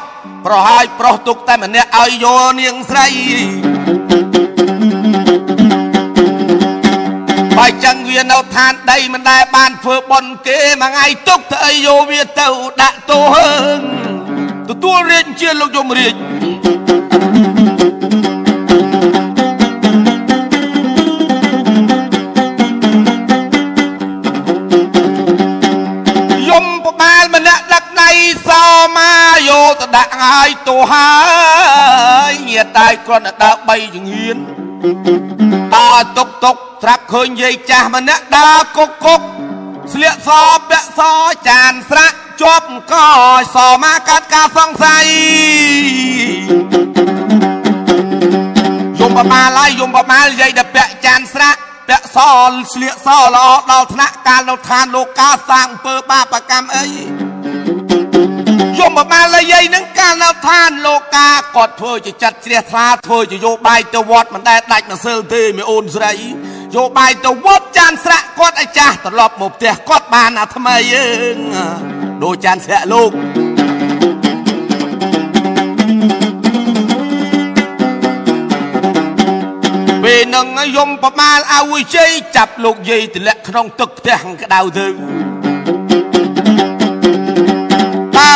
ប្រហើយប្រុសទុកតែម្នាក់ឲ្យយកនាងស្រី បើចឹងវានៅឋានដីមិនដែលបានធ្វើបន់គេមួយថ្ងៃទុកទៅអីយកវាទៅដាក់ទោសទទួលរាជជាលោកយមរាជ ទៅដាក់ហើយទោហើយញាតតែគ្រាន់តែដើរបីចង្ហៀនដើរតុកតុកត្រាប់ឃើញយាយចាស់ម្នាក់ដើរគុកគុកស្លៀកសពាក់សចានស្រាក់ជាប់កសមកកាត់ការសង្ស័យយំបបាលហើយយំបបាលយាយដែលពាក់ចានស្រាក់ពាក់សស្លៀកសល្អដល់ថ្នាក់កាលនៅឋានលោកកាសាងអំពើបាបកម្មអី យមបាលលយាយនឹងកាលនៅឋានលោកកាគាត់ធ្វើជាចាត់ជ្រះថ្លាធ្វើជាយោបាយទៅវត្តមិនដែលដាច់ម្សិលទេមេអូនស្រីយោបាយទៅវត្តចានស្រាក់គាត់ឲ្យចាស់ត្រឡប់មកផ្ទះគាត់បានអាថ្មីយើងដូចចានស្រាក់លោកពេលនឹងយំប្រមាលអើយជ័យចាប់លោកយាយទម្លាក់ក្នុងទឹកផ្ទះក្តៅទៅ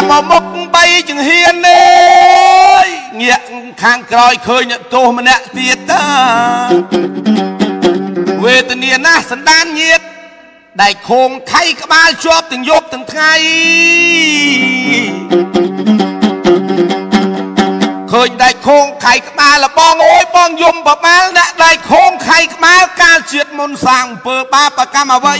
មកមុខបីចង្ហៀននេះងាកខាងក្រោយឃើញអ្នកទោសម្នាក់ទៀតតាវេទនាណាស់សណ្ដានញាតដែលខងខៃក្បាលជាប់ទាំងយប់ទាំងថ្ងៃឃើញដៃខងខៃក្បាលបងអើយបងយំប្រមាលអ្នកដៃខងខៃក្បាលកាលជាតិមុនសាងអំពើបាបកម្មអ្វី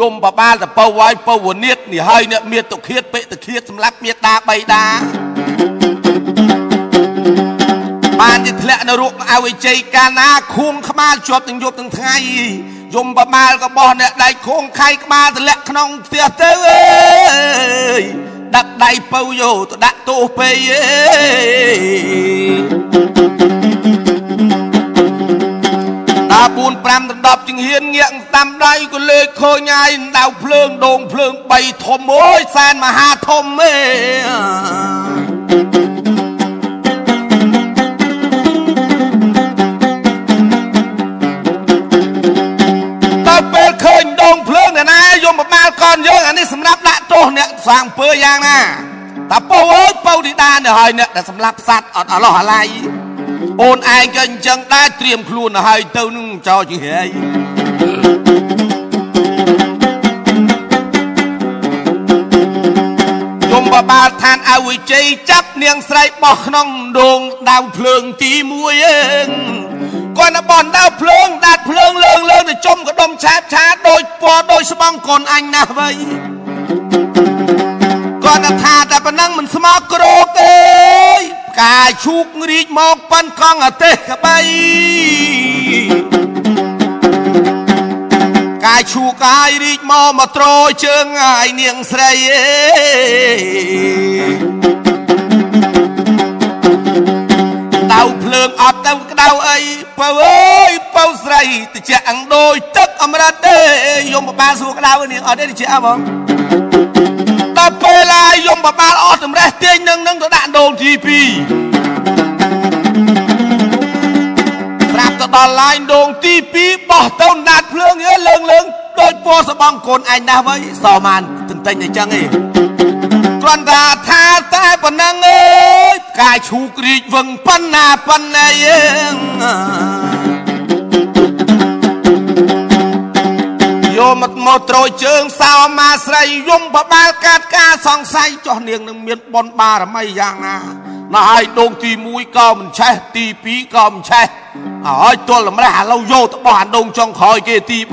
យំបបាលតពៅវាយពៅវនិតនេះហើយអ្នកមានទុឃាតពេតឃាតសម្រាប់មេតាបៃតាបានជាធ្លាក់នៅរូបអវិជ័យកាលណាខួងក្បាលជាប់ទាំងយប់ទាំងថ្ងៃយំបបាលក៏បោះអ្នកដៃខួងខៃក្បាលទម្លាក់ក្នុងផ្ទះទៅអើយដាក់ដៃពៅយោទៅដាក់ទោសពេយ អើតា4 5ដល់10ជាងហ៊ានងាកតាមដៃក៏លេខឃើញហើយដៅភ្លើងដងភ្លើង3ធំអើយសែនមហាធំអេយើងអានេះសម្រាប់ដាក់ទោសអ្នកសាងអំពើយ៉ាងណាតាពោអើយពៅធីតាទៅហើយអ្នកដែលសម្លាប់សัตว์អត់អលោះអាឡ័យ អូនឯងក៏អញ្ចឹងដែរត្រៀមខ្លួនទៅហើយទៅនឹងចោលជាងហើយយមបបាលឋានអវិជ័យចាប់នាងស្រីបោះក្នុងដងដាវភ្លើងទី1អើងគាត់ទៅបនដាវភ្លើងដាច់ភ្លើងលើងលើងទៅចំកដុំឆែបឆាដូចពណ៌ដូចស្បង់កូនអញណាស់វៃគាត់ថាតែ ប៉ុណ្ណឹងមិនស្មោកក្រោកទេផ្កាយឈូករីកមកប៉ាន់កង់អាទេសក្បីកាយឈូកាយរីកមកមកត្រជើងអាយនាងស្រីអេដៅភ្លើងអត់ទៅក្តៅអីពៅអើយពៅស្រីតិចអង្ដូចទឹកអមរតទេយំបបាលសួរក្តៅនាងអត់ទេតិចអបង ដល់ពេលឡាយំបបាលអត់តម្រេះទាញនឹងនឹងទៅដាក់ដូងទី2ប្រាប់ទៅដល់ឡាយដូងទី2បោះទៅណាត់ភ្លើងអើលើងលើងដូចពណ៌សបងកូនឯងណាស់វៃសមានទន្ទិញអញ្ចឹងឯងគ្រាន់តែថាតែប៉ុណ្ណឹងអើយកាយឈូករីកវឹងប៉ុណ្ណាប៉ុណ្ណី យកមកមកត្រួយជើងសោមាស្រីយំបបាលកាត់ការសង្ស័យចោះនាងនឹងមានបុណ្យបារមីយ៉ាងណាណាហើយដងទី1ក៏មិនឆេះទី2ក៏មិនឆេះហើយទល់តម្រេះឥឡូវយកទៅបោះអាដងចុងក្រោយគេទី3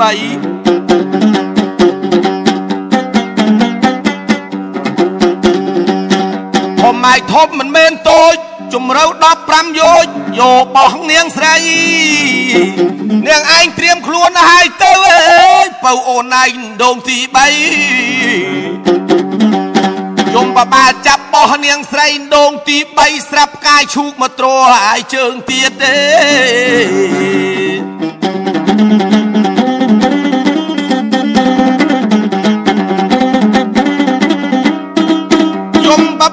ធំម៉ៃធំមិនមែនតូច ជំរៅ15យោជយកបោះនាងស្រី នាងឯងត្រៀមខ្លួនហើយទៅអើយបើអូនឯងដងទី3យំបបាលចាប់បោះនាងស្រីដងទី3ស្រាប់កាយឈូកមកទ្រហើយជើងទៀតទេ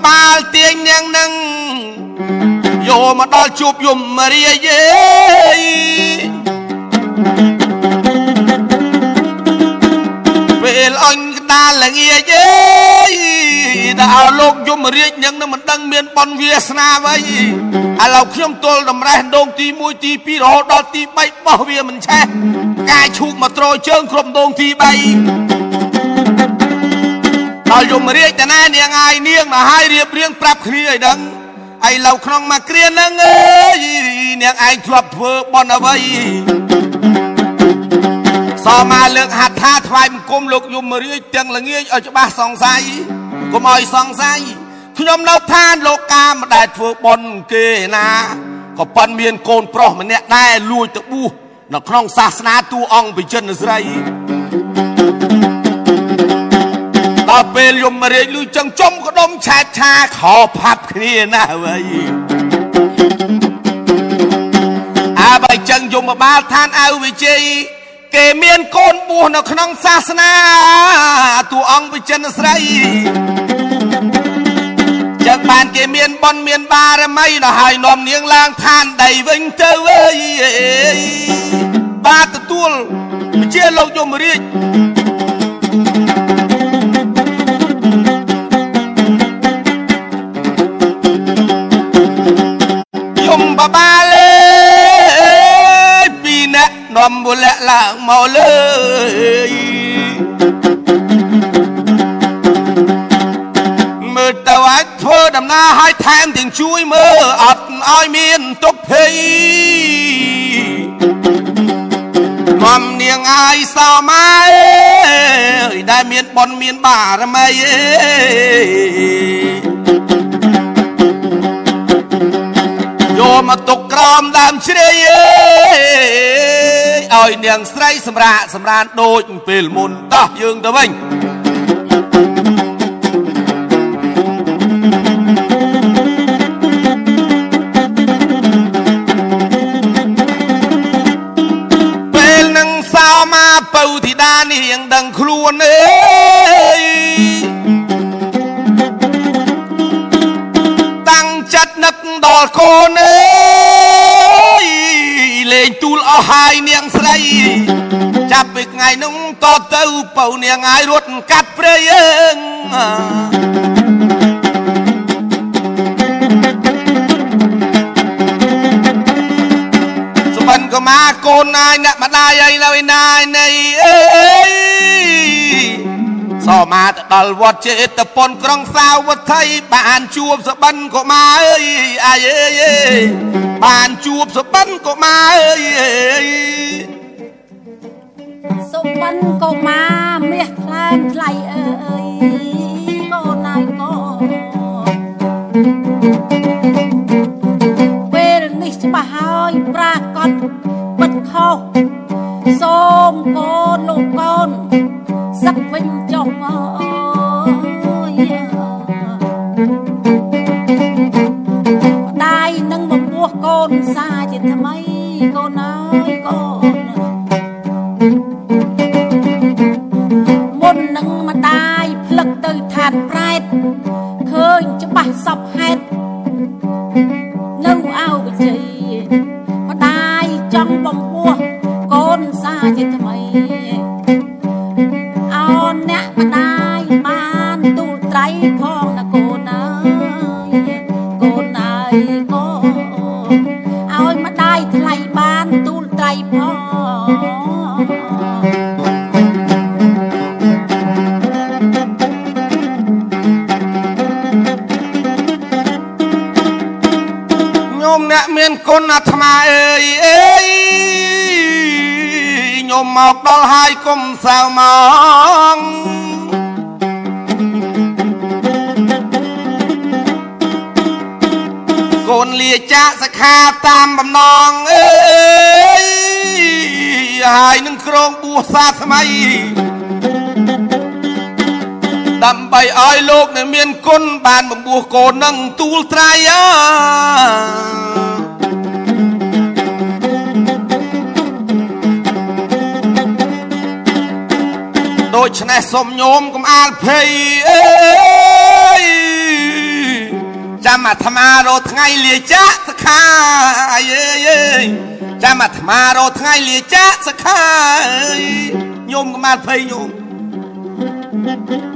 បាលទាញនាងនឹង យកមកដល់ជួបយមរាយេពេលអញក្តាលល្ងាយេតែឲ្យលោកយមរាជនឹងមិនដឹងមានបនវាសនាអ្វីឥឡូវខ្ញុំទល់តម្រេះដងទី1ទី2រហូតដល់ទី3បោះវាមិនឆេះកាយឈូកមកត្រោជើងគ្រប់ដងទី3ដល់យមរាជតាណានាងអាយនាងមកឲ្យរៀបរៀងប្រាប់គ្នាឲ្យដឹង ឯឡូវក្នុងមកគ្រានឹងអើយនាងឯងធ្លាប់ធ្វើបន់អ្វីសមាលើកហាត់ថាថ្វាយបង្គំលោកយមរាជទាំងល្ងាចឲ្យច្បាស់សង្ស័យកុំឲ្យសង្ស័យខ្ញុំនៅឋានលោកកាមិនដែលធ្វើបន់គេណាក៏ប៉ុនមានកូនប្រុសម្នាក់ដែរលួចទៅបួសនៅក្នុងសាសនាតួអង្គវិចិត្រស្រី ដល់ពេលយមរាជលឺចឹងចំក្ដុំឆែកឆាខោផាប់គ្នាណាស់ហើយអាបើចឹងយមបាលឋានអៅវិជ័យគេមានកូនបួសនៅក្នុងសាសនាតួអង្គវិចិត្រស្រីចឹងបានគេមានបនមានបារមីដល់ហើយនាំនាងឡើងឋានដីវិញទៅអើយបាទទទួលជាលោកយមរាជ អ្នកនាំបុលាក់ឡើងមកលើមើលទៅអាចធ្វើដំណើរឲ្យថែមទាំងជួយមើលអត់ឲ្យមានទុកភ័យមមនាងអាយសោម៉ែអើយដែលមានបនមានបារមីអើយយកមកទុកក្រោមដើមជ្រៃអើយ ឲ្យនាងស្រីសម្រាកសម្រានដូចពេលមុនតោះយើងទៅវិញពេលនឹងសោមកពៅធីតានេះยังដឹងខ្លួនអើយតាំងចិត្តនឹកដល់កូនអើយលេង ទូលអស់ហើយនាងស្រី ចាប់ពីថ្ងៃនោះតទៅពៅនាងហើយរត់កាត់ព្រៃអើងសុបិនក៏មកកូនណាយអ្នកម្ដាយអីនៅឯណាយនៃអើយ សមាទៅដល់វត្តចេតពុនក្រុងសាវត្ថីបានជួបសបិនក៏មកអើយអាយអើយអើយបានជួបសបិនក៏មកអើយអើយ
សុបិនកុមារមាសខ្លាំងថ្លៃអើយកូនណាយកូនពេលនេះច្បាស់ហើយប្រាកដបិទខុសសូមកូនលោកកូន សឹកវិញចុះអើយម្ដាយនឹងមកពោះកូនសាជាថ្មីកូនអើយកូនមុននឹងម្ដាយផ្លឹកទៅឋានប្រែតឃើញច្បាស់សពហេតុ មាន
គុណអាត្មាអើយអើយញោមមកដល់ហើយកុំសៅមកកូនលាចាកសខាតាមបំណងអើយហើយនឹងក្រងបួសសាថ្មីដើម្បីឲ្យលោកនៅមានគុណបានបំពោះកូននឹងទូលត្រៃអើ ដូច្នេះសូមញោមកុំអាលភ័យអើយចាំអាត្មារកថ្ងៃលាចាកសខាអើយអើយចាំអាត្មារកថ្ងៃលាចាកសខាអើយញោមកុំអាលភ័យញោម
គ្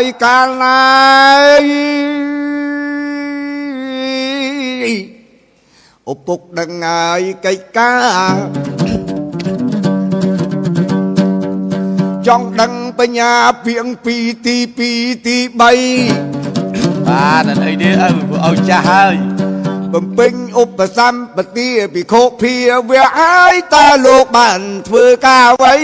ហើយកាលណាឪពុកដឹងហើយកិច្ចការចង់ដឹងបញ្ញាពីងពីទី2ទី3
បាទអីទេឪឲ្យចាស់ហើយ
បំពេញឧបសម្បទាពិខុភាវៈហើយតើលោកបានធ្វើការអ្វី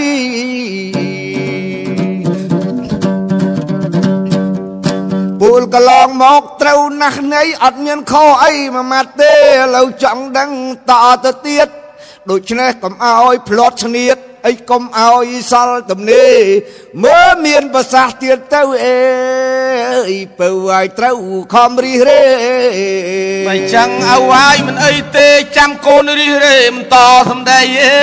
ពូលកន្លងមកត្រូវណាស់នៃអត់មានខអីមួយម៉ាត់ទេឥឡូវចង់ដឹងតទៅទៀតដូច្នេះកុំអោយផ្្លាត់ឈ្នៀតអីកុំអោយសល់ទំនេរមើលមានប្រសាសន៍ទៀតទៅអេអីពៅឲ្យត្រូវខំរិះរេ
មិនចឹងឲ្យហើយមិនអីទេចាំកូនរិះរេមិនតសំដីអេ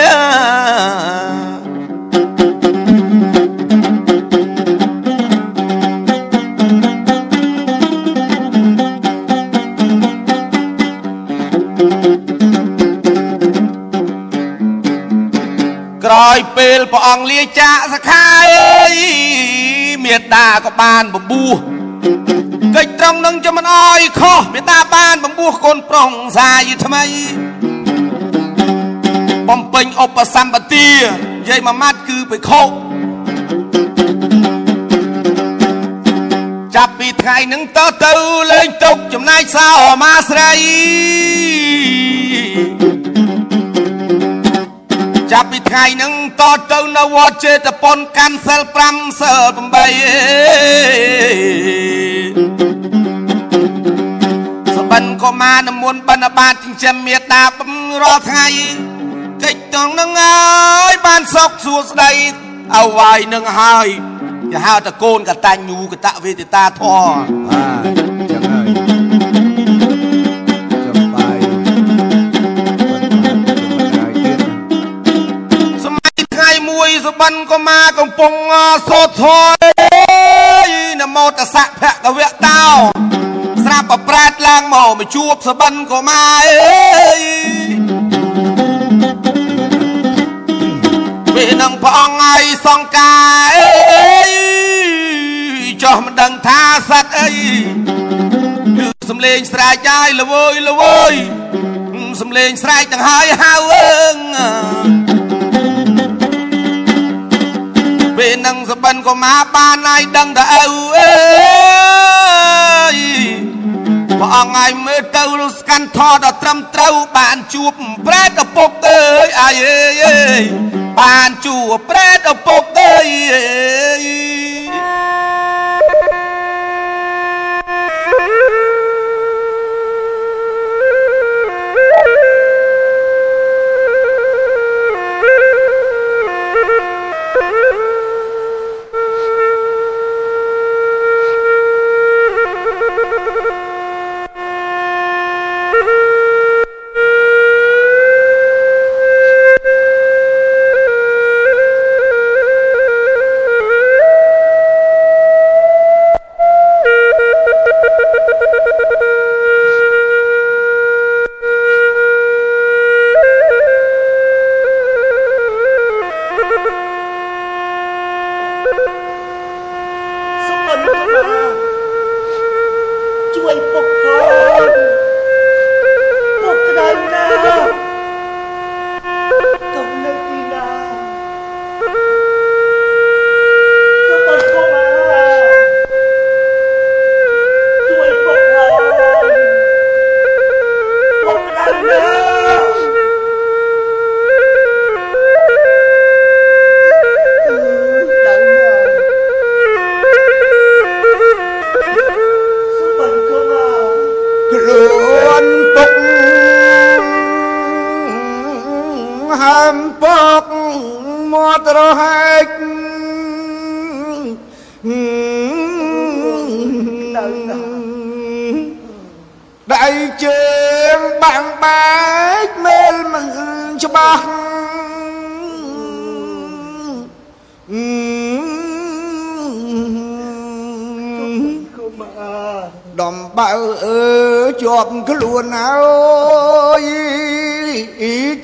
ក្រោយពេលព្រះអង្គលាចាកសខាអើយមេតាក៏បានបបួសកិច្ចត្រង់នឹងจะមិនអោយខុសមេតាបានបំពោះកូនប្រុងសាយថ្មី បំពេញឧបសម្បទានិយាយមួយម៉ាត់គឺបិខុចាប់ពីថ្ងៃនឹងតទៅលេងទុកចំណាយសោមាស្រី ចាប់ពីថ្ងៃហ្នឹងតទៅនៅវត្តចេតប៉ុនកាន់សិល5សិល8សបិនក៏មកនមុនបណ្ឌបាតចិញ្ចឹមមេតាបំរាល់ថ្ងៃកិច្ចតងនឹងហើយបានសុខសួស្ដីអវាយនឹងហើយគេហៅតកូនកតាញ្ញូកតវេទតាធម៌
បាទ
បិនក៏មកកំពុងសូត្រធម៌នមោតសៈភគវៈតោស្រាប់ប្រប្រែតឡើងមកមកជួបសបិនក៏មកអើយពេលនឹងព្រះអង្គឲ្យសង្ការអើយចោះមិនដឹងថាសត្វអីគឺសំលេងស្រែកចាយលវើយលវើយសំលេងស្រែកទាំងហើយហៅអើង ពេលនឹងសបិនក៏មកបានហើយដឹងតែឪអើយព្រះអង្គឲ្យមើលទៅរស្កាន់ថតដល់ត្រឹមត្រូវបានជួបប្រែតឪពុកអើយអាយអើយបានជួបប្រែតឪពុកអើយ
ខ្លួនហើយ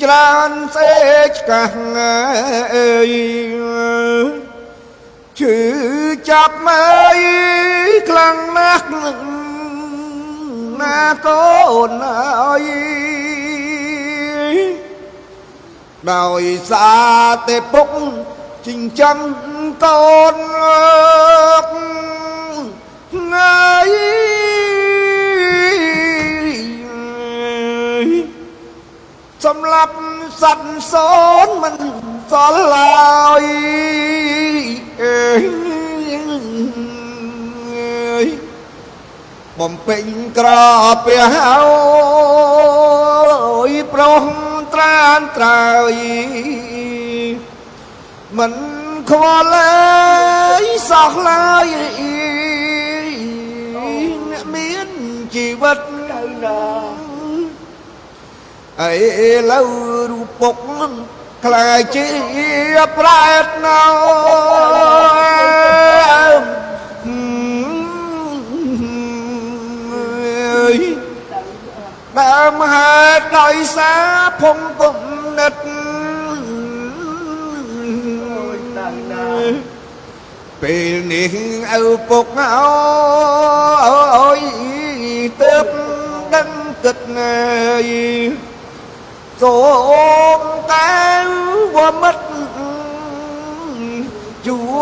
ច្រើនសេចកាស់អើយឈឺចាប់មើយខ្លាំងណាស់ណាកូនអើយដោយសារតែពុកចិញ្ចឹមកូនថ្ងៃ សម្រាប់សັດសូនមិនសល់ឡើយអើយបំពេញក្រពះហើយប្រុសត្រានត្រើយមិនខ្វល់ឡើយសោះឡើយអ្នកមានជីវិតនៅណា អីលើរូបពុកខ្លាយជាប្រែតណោដើមហេតុដោយសារភងគំនិតពេលនេះឪពុកអើយទើបដឹងគិតណាយ សូមតែវមិត្តជួ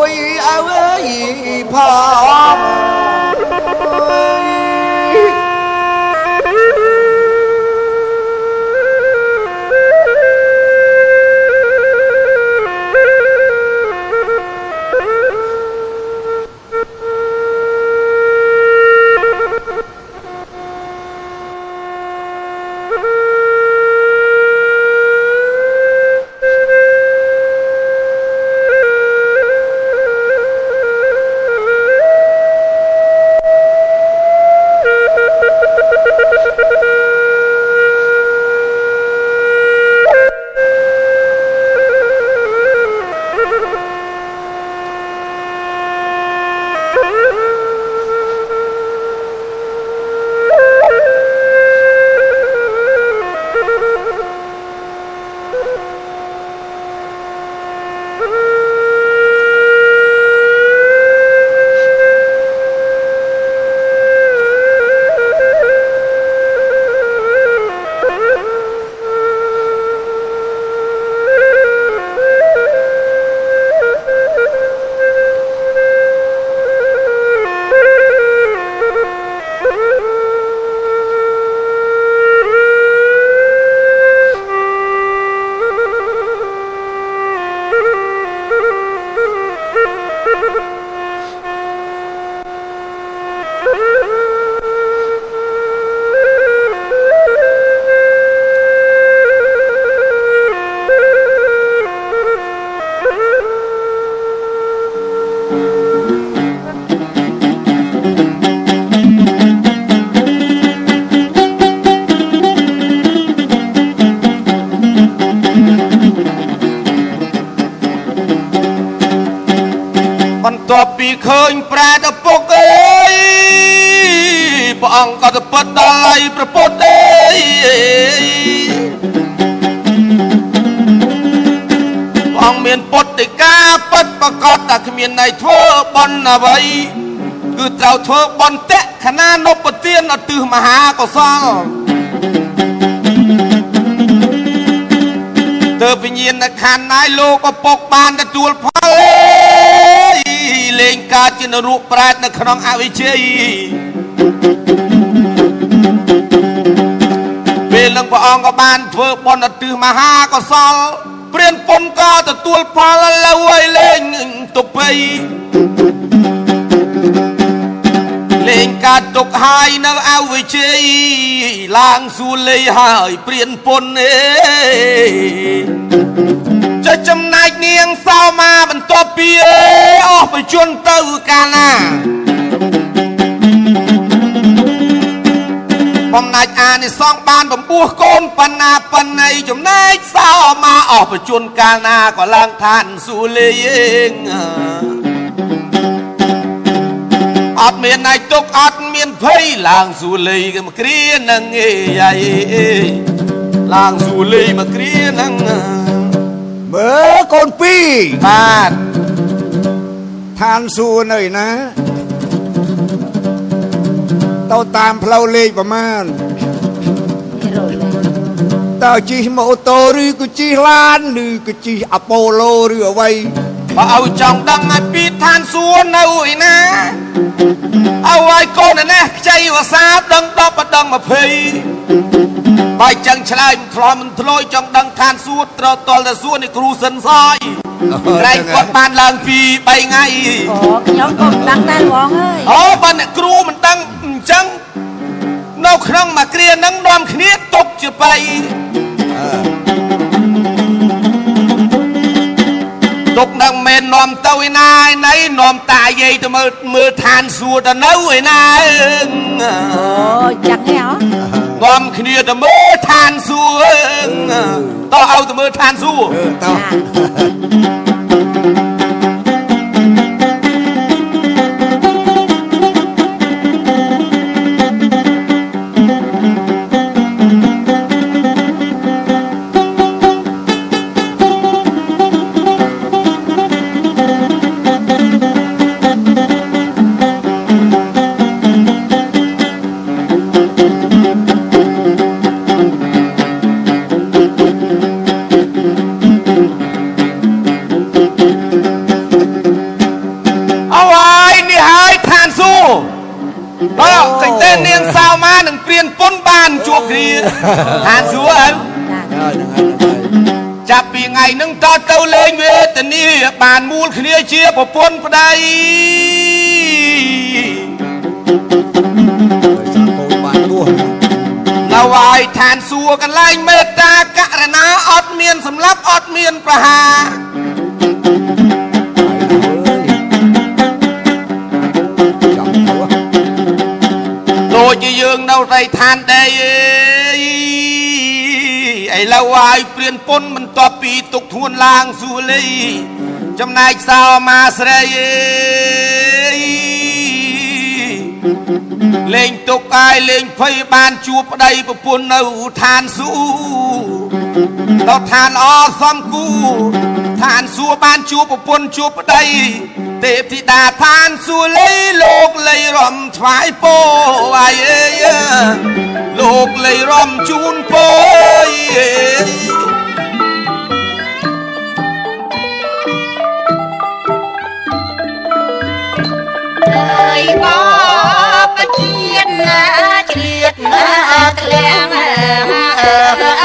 សមហាកុសលទើបវិញ្ញាណខណ្ឌណាយលោកឪពុកបានទទួលផលលេងកើតជានរកប្រែតនៅក្នុងអវិជ័យពេលនឹងព្រះអង្គក៏បានធ្វើបុណ្យឧទ្ទិសមហាកុសលព្រានពុនក៏ទទួលផលលើឲ្យលេងទុកបី កើតទុកហើយនៅអវិជ័យឡើងសួរលេហើយព្រានពុនអេចុះចំណែកនាងសោមាបន្ទាប់ពីអស់ប្រជញ្ញទៅកាលណាបំណាច់អានិសងបានបំពោះកូនបណ្ណាបណ្ណៃចំណែកសោមាអស់ប្រជញ្ញកាលណាក៏ឡើងឋានសួលេងអ ត់មានណៃទុកអត់មានភ័យឡើងសួលេងក៏គ្រានឹងអេយាយឡើងសួរលេមកគ្រាហ្នឹង
មើលកូនពីរ
បាទ
ឋានសួគ៌នៅឯណាទៅតាមផ្លូវលេខប្រមាណ
រយ
តើជិះម៉ូតូឬក៏ជិះឡានឬក៏ជិះអាប៉ូឡូឬអ្វី
បើឲ្យចង់ដឹងឲ្យពីឋានសួគ៌នៅឯណា ឲ្យឲ្យកូននេះខ្ចីវសាដឹង10បដឹង20បើចឹងឆ្លើយមិនឆ្លោះមិនធ្លោយចង់ដឹងឋានសួគ៌ត្រូវតល់តែសួរនេះគ្រូសិនសយក្រែងគាត់បានឡើងពី3ថ្ងៃ
អូខ្ញុំក៏មិនដឹងដែរបងអើយ
អូបើអ្នកគ្រូមិនដឹងអញ្ចឹងនៅក្នុងមួយគ្រាហ្នឹងនាំគ្នាຕົកជាបៃ ຕົកនឹងមិននាំទៅឯណាឯណីនាំតាយាយទៅមើលមើលឋានសួគ៌ទៅនៅឯណាអើង
អូចាក់ហ៎
នាំគ្នាទៅមើលឋានសួគ៌អើងតោះឲ្យទៅមើលឋានសួគ៌
អឺតើ
គ្នាឋានសួគ៌អើ
ចា
ហើយហ្នឹងហើយហ្នឹងហើយ
ចាប់ពីថ្ងៃហ្នឹងតទៅលេងវេទនាបានមូលគ្នាជាប្រពន្ធប្តី
ដោយសារកូនបានបួស
នៅឲ្យឋានសួគ៌កន្លែងមេត្តាករណាអត់មានសម្លាប់អត់មានប្រហារ
ចាំបួស
ដូចជាយើងនៅតែឋានដែរអីឥ ឡូវឲ្យព្រានពុនបន្ទាប់ពីទុកធួនឡើងសួលី ចំណែកសោមាស្រីអេយលេងទុកកាយលេងភ័យបានជួបប្តីប្រពន្ធនៅឋានសួគ៌ដល់ឋានអសំគូឋានសួគ៌បានជួបប្រពន្ធជួបប្តីទេពធីតាឋានសួគ៌លីលោកលៃរំថ្វាយពោអាយអេយលោកលៃរំជូនពោយ អេយ
អើយបបជាតិណាជ្រៀតណាក្លាំងអើ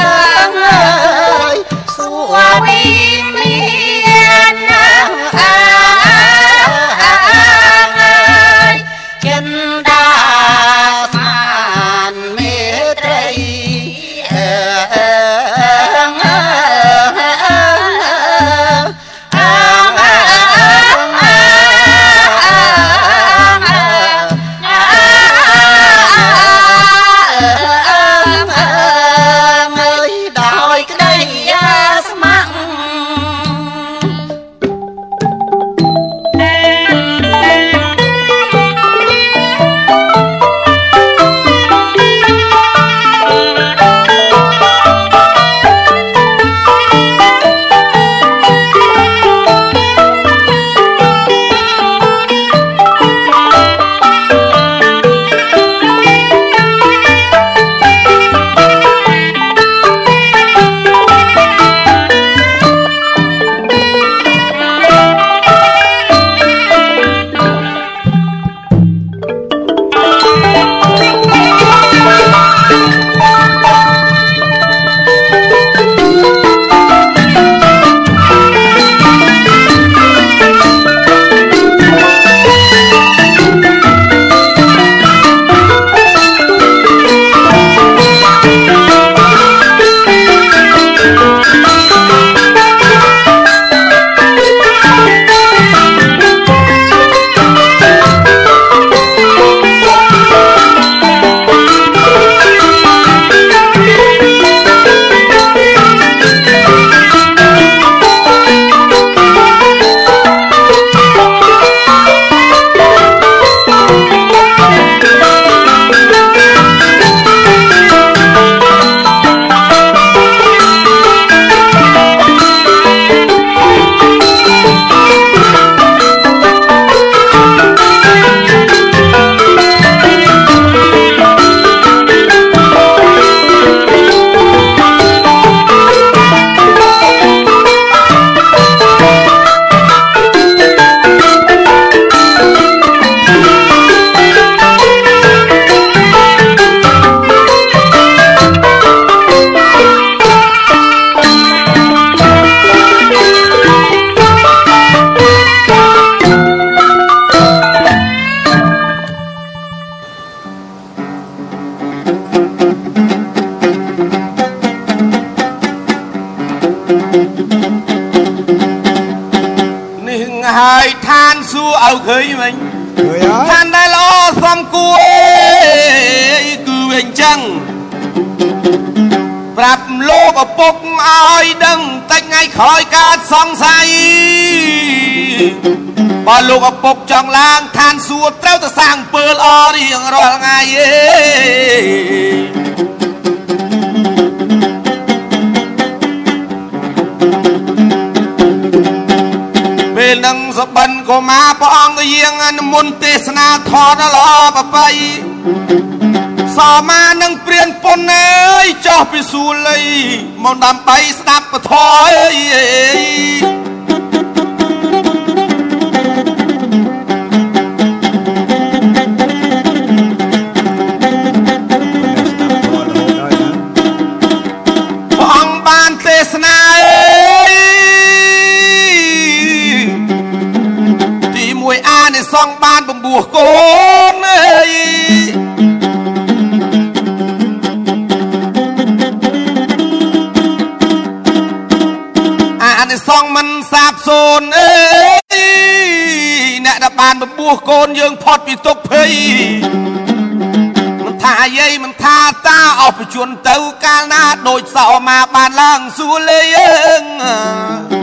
លោកឪពុកចង់ឡើងឋានសួគ៌ត្រូវតែសាងអំពើល្អរៀងរាល់ថ្ងៃឯងពេលនឹងសបិនក៏មកព្រះអង្គយាងនិមន្តទេសនាធម៌ដ៏ល្អប្របីសមានឹងព្រានពុនអើយចោះពីសួលីមកដើម្បីស្ដាប់ពធអើយ កូនអើយអានិសង្ឃមិនសាបសូន្យអើយអ្នកដែលបានបបួសកូនយើងផុតពីទុក្ខភ័យមិនថាយាយមិនថាតាអស់ប្រជញ្ញទៅកាលណាដូចសោមាបានឡើងសួរលេយើងទី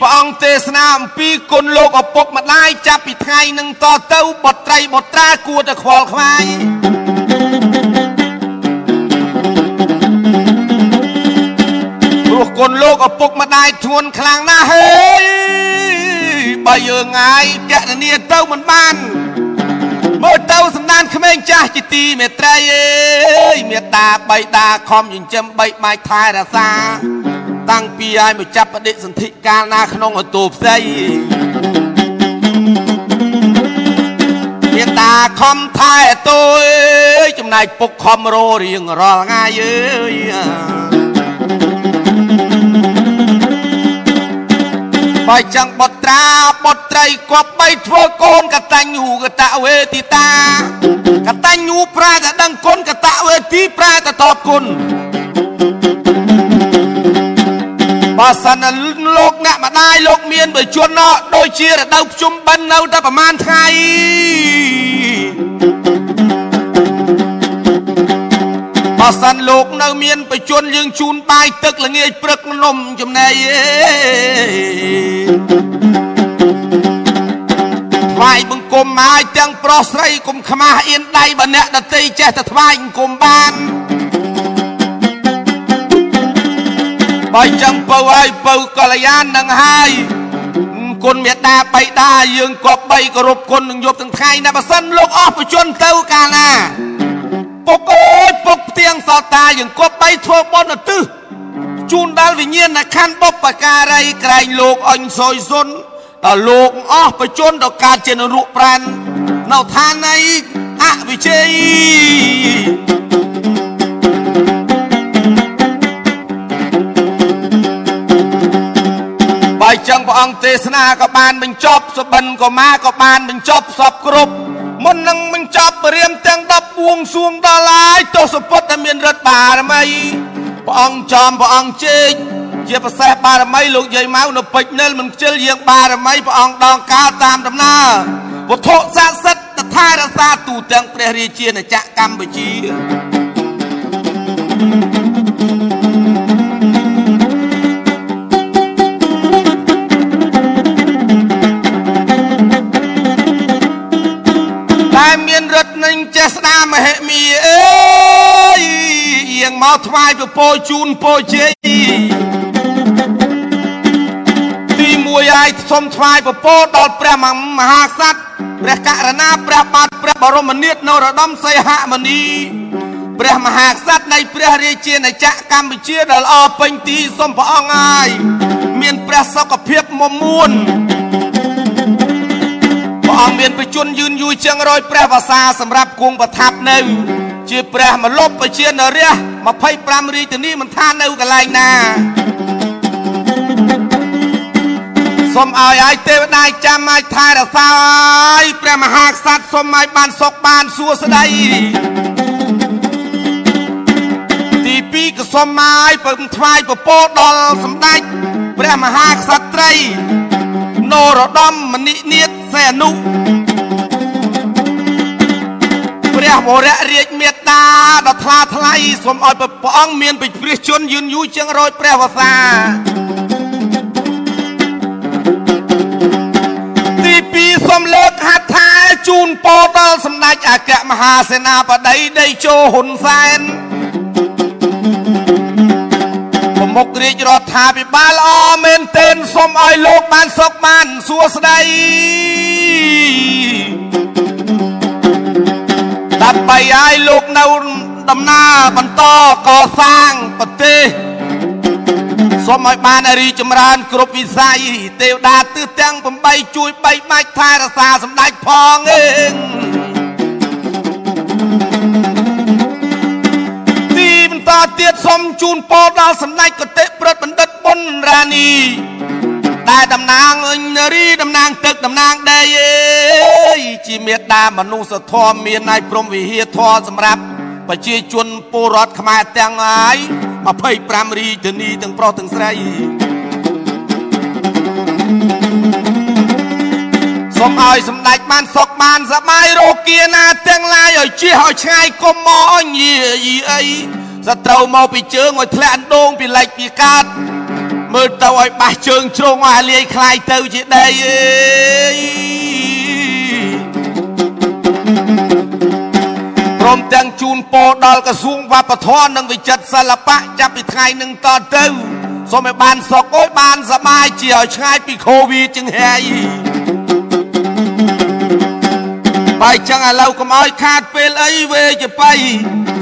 ពីរព្រះអង្គទេសនាអំពីគុណលោកឪពុកម្ដាយចាប់ពីថ្ងៃនឹងតទៅបុត្រីបុត្រាគួរតែខ្វល់ខ្វាយព្រោះគុណលោកឪពុកម្ដាយធ្ងន់ខ្លាំងណាស់ហើយបើយើងងាយពណនាទៅមិនបានមើលទៅសំដានក្មេងចាស់ជាទីមេត្រីអើយមេត្តាបៃតាខំចិញ្ចឹមបីបាច់ថែរក្សា តាំងពីឲ្យមកចាប់បដិសន្ធិកាលណាក្នុងអតូផ្ទៃមេត្តាខំថែតូអើយចំណាយពុកខំរោរៀងរាល់ថ្ងៃអើយបើចង់បុត្រាបុត្រីគប់បីធ្វើកូនកតញ្ញូកតវេទិតាកតញ្ញូប្រែតែដឹងគុណកតវេទីប្រែតែតបគុណ បើសិនលោកអ្នកម្ដាយលោកមានបើជន់ណោះដូចជារដូវភ្ជុំបិណ្ឌនៅតែប្រហែលថ្ងៃបើសិនលោកនៅមានបជនយើងជូនបាយទឹកល្ងាចព្រឹកនំចំណែកអេថ្វាយបង្គំមកទាំងប្រុសស្រីគុំខ្មាស់អៀនដៃបើអ្នកដតីចេះតែថ្វាយបង្គំបាន បើចឹងពៅហើយពៅកល្យាននឹងហើយគុណមេត្តាបៃតាយើងគប់បីគោរពគុណនឹងយប់ទាំងថ្ងៃណាបើសិនលោកអស់បជនទៅកាលណាពុកអើយពុកផ្ទៀងសតាយើងគប់បីធ្វើបុណ្យឧទ្ទិសជូនដល់វិញ្ញាណខណ្ឌបុព្វការីក្រែងលោកអញសយសុនដល់លោកអស់បជនដល់ការជានរុប្រាននៅឋាននៃអវិជ័យ បើចឹងព្រះអង្គទេសនាក៏បានបញ្ចប់សបិនក៏មកក៏បានបញ្ចប់សពគ្រប់មុននឹងបញ្ចប់ព្រាមទាំង10បួងសួងដល់ឡាយទោសពុទ្ធដែលមានរិទ្ធបារមីព្រះអង្គចំព្រះអង្គជេកជាប្រសេះបារមីលោកយាយម៉ៅនៅពេជ្រនិលមិនខ្ជិលយាងបារមីព្រះអង្គដងកាលតាមដំណើរវត្ថុស័ក្តិសិទ្ធិតថារក្សាទូទាំងព្រះរាជាណាចក្រកម្ពុជា នរត់នឹងចេះស្ដាមហិមីអើយយាងមកថ្វាយពពោជូនពោជ័យទីមួយហើយសូមថ្វាយពពោដល់ព្រះមហាក្សត្រព្រះករុណាព្រះបាទព្រះបរមនាថនរោត្តមសីហមុនីព្រះមហាក្សត្រនៃព្រះរាជាណាចក្រកម្ពុជាដ៏ល្អពេញទីសូមព្រះអង្គហើយមានព្រះសុខភាពមមួនព្រះ អង្គមានបជនយឺនយូរជាងរយព្រះវសាសម្រាប់គង់ប្រថាប់នៅ ជាព្រះមលុបបជានរះ25រាជធានីមិនថានៅកន្លែងណាសូមឲ្យឲ្យទេវតាចាំឲ្យថែរក្សាឲ្យព្រះមហាក្សត្រសូមឲ្យបានសុខបានសួស្តីទី2កសុំមកពឹងថ្វាយពពកដល់សម្ដេចព្រះមហាក្សត្រី នរោត្តមមនិនាថសេអនុព្រះវរៈរាជមេត្តាដ៏ថ្លាថ្លៃសូមឲ្យព្រះអង្គមានពេជ្រព្រះជន្មយឺនយូរជាងរយព្រះវស្សាទី2សូមលើកហាត់ថាជូនពរដល់សម្ដេចអគ្គមហាសេនាបតីដីជោហ៊ុនសែនប្រ មុខរាជរដ្ឋាភិបាលល្អមែនទែនសូមឲ្យលោកបានសុខបានសួស្តីដើម្បីឲ្យលោកនៅដំណើរបន្តកសាងប្រទេសសូមឲ្យបានរីកចម្រើន គ្រប់វិស័យទេវតាទិសទាំង8ជួយបីបាច់ថែរក្សាសម្ដេចផងអេងទីបន្តទៀតសូមជូនពរដល់សម្ដេចកតិព្រឹទ្ធបណ្ឌិតប៊ុនរានីដែលតំណាងអញរីតំណាងទឹកតំណាងដីអើយជាមេត្តាមនុស្សធម៌មានឲ្យព្រមវិហារធម៌សម្រាប់ប្រជាជនពលរដ្ឋខ្មែរទាំងឡាយ25រាជធានីទាំងប្រុសទាំងស្រីសូមឲ្យសម្ដេចបានសុខបានសប្បាយរោគាណាទាំងឡាយឲ្យជិះឲ្យឆ្ងាយកុំមកអញយីយីអី សត្រូវមកពីជើងឲ្យធ្លាក់អណ្ដូងពីលិចពីកាត់មើលទៅឲ្យបាសជើងជ្រុងឲ្យលាយคลายទៅជាដីអេព្រមទាំងជូនពរដល់ក្រសួងវប្បធម៌និងវិចិត្រសិល្បៈចាប់ពីថ្ងៃនឹងតទៅសូមឲ្យបានសុខអើយបានសប្បាយជាឲ្យឆ្ងាយពីកូវីដជាងហើយ បើចឹងឥឡូវកុំឲ្យខាតពេលអីវេជាបៃ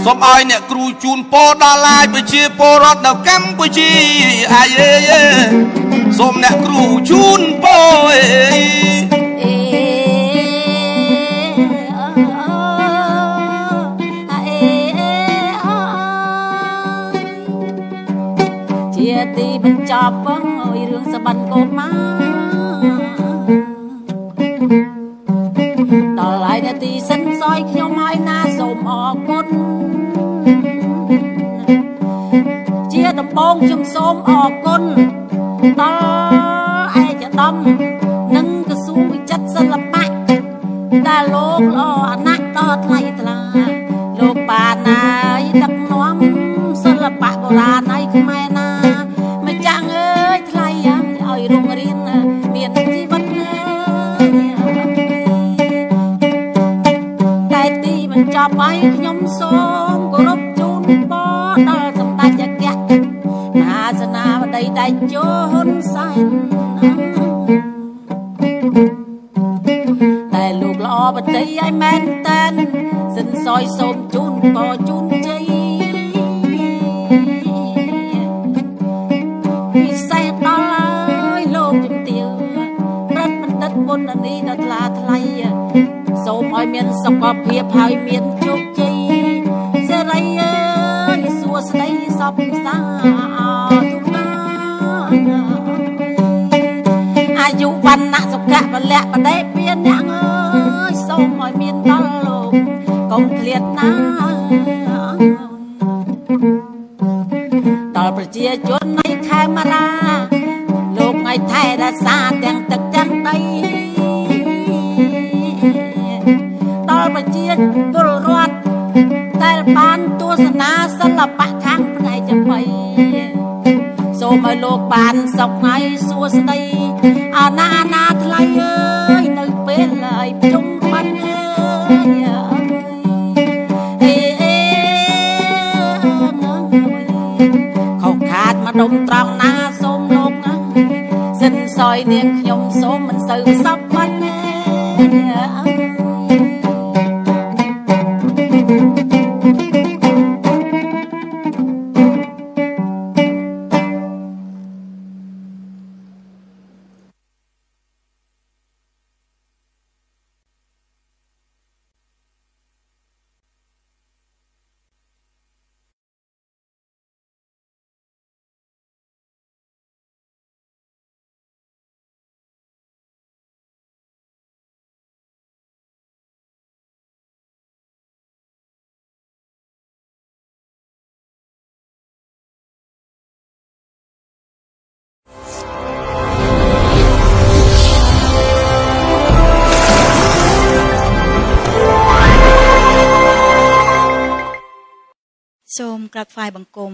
សូមឲ្យអ្នកគ្រូជូនពរដល់ឡាយប្រជាពលរដ្ឋនៅកម្ពុជាអាយេយេសូមអ្នកគ្រូជូនពរអេ
អេអេអេជាទីបញ្ចប់បងអើយរឿងសបានកូនមក បងខ្ញុំសូមអរគុណដល់ឯកឧត្តមនិងក្រសួងវិចិត្រសិល្បៈដែលលោកល្អអាណត្តិដ៏ថ្លៃថ្លាលោកបានហើយដឹកនាំសិល្បៈបុរាណឲ្យខ្មែរ តីដៃជោហ៊ុនសែនតែលោកល្អបតីឲ្យមែនតែនសិនសយសូមជូនពរជូនជ័យពិសេសដល់ហើយលោកជំទាវប្រដ្ឋបណ្ឌិតបុណ្យនីដ៏ថ្លាថ្លៃសូមឲ្យមានសុខភាពហើយមាន
ក្រាបថ្វាយបង្គំ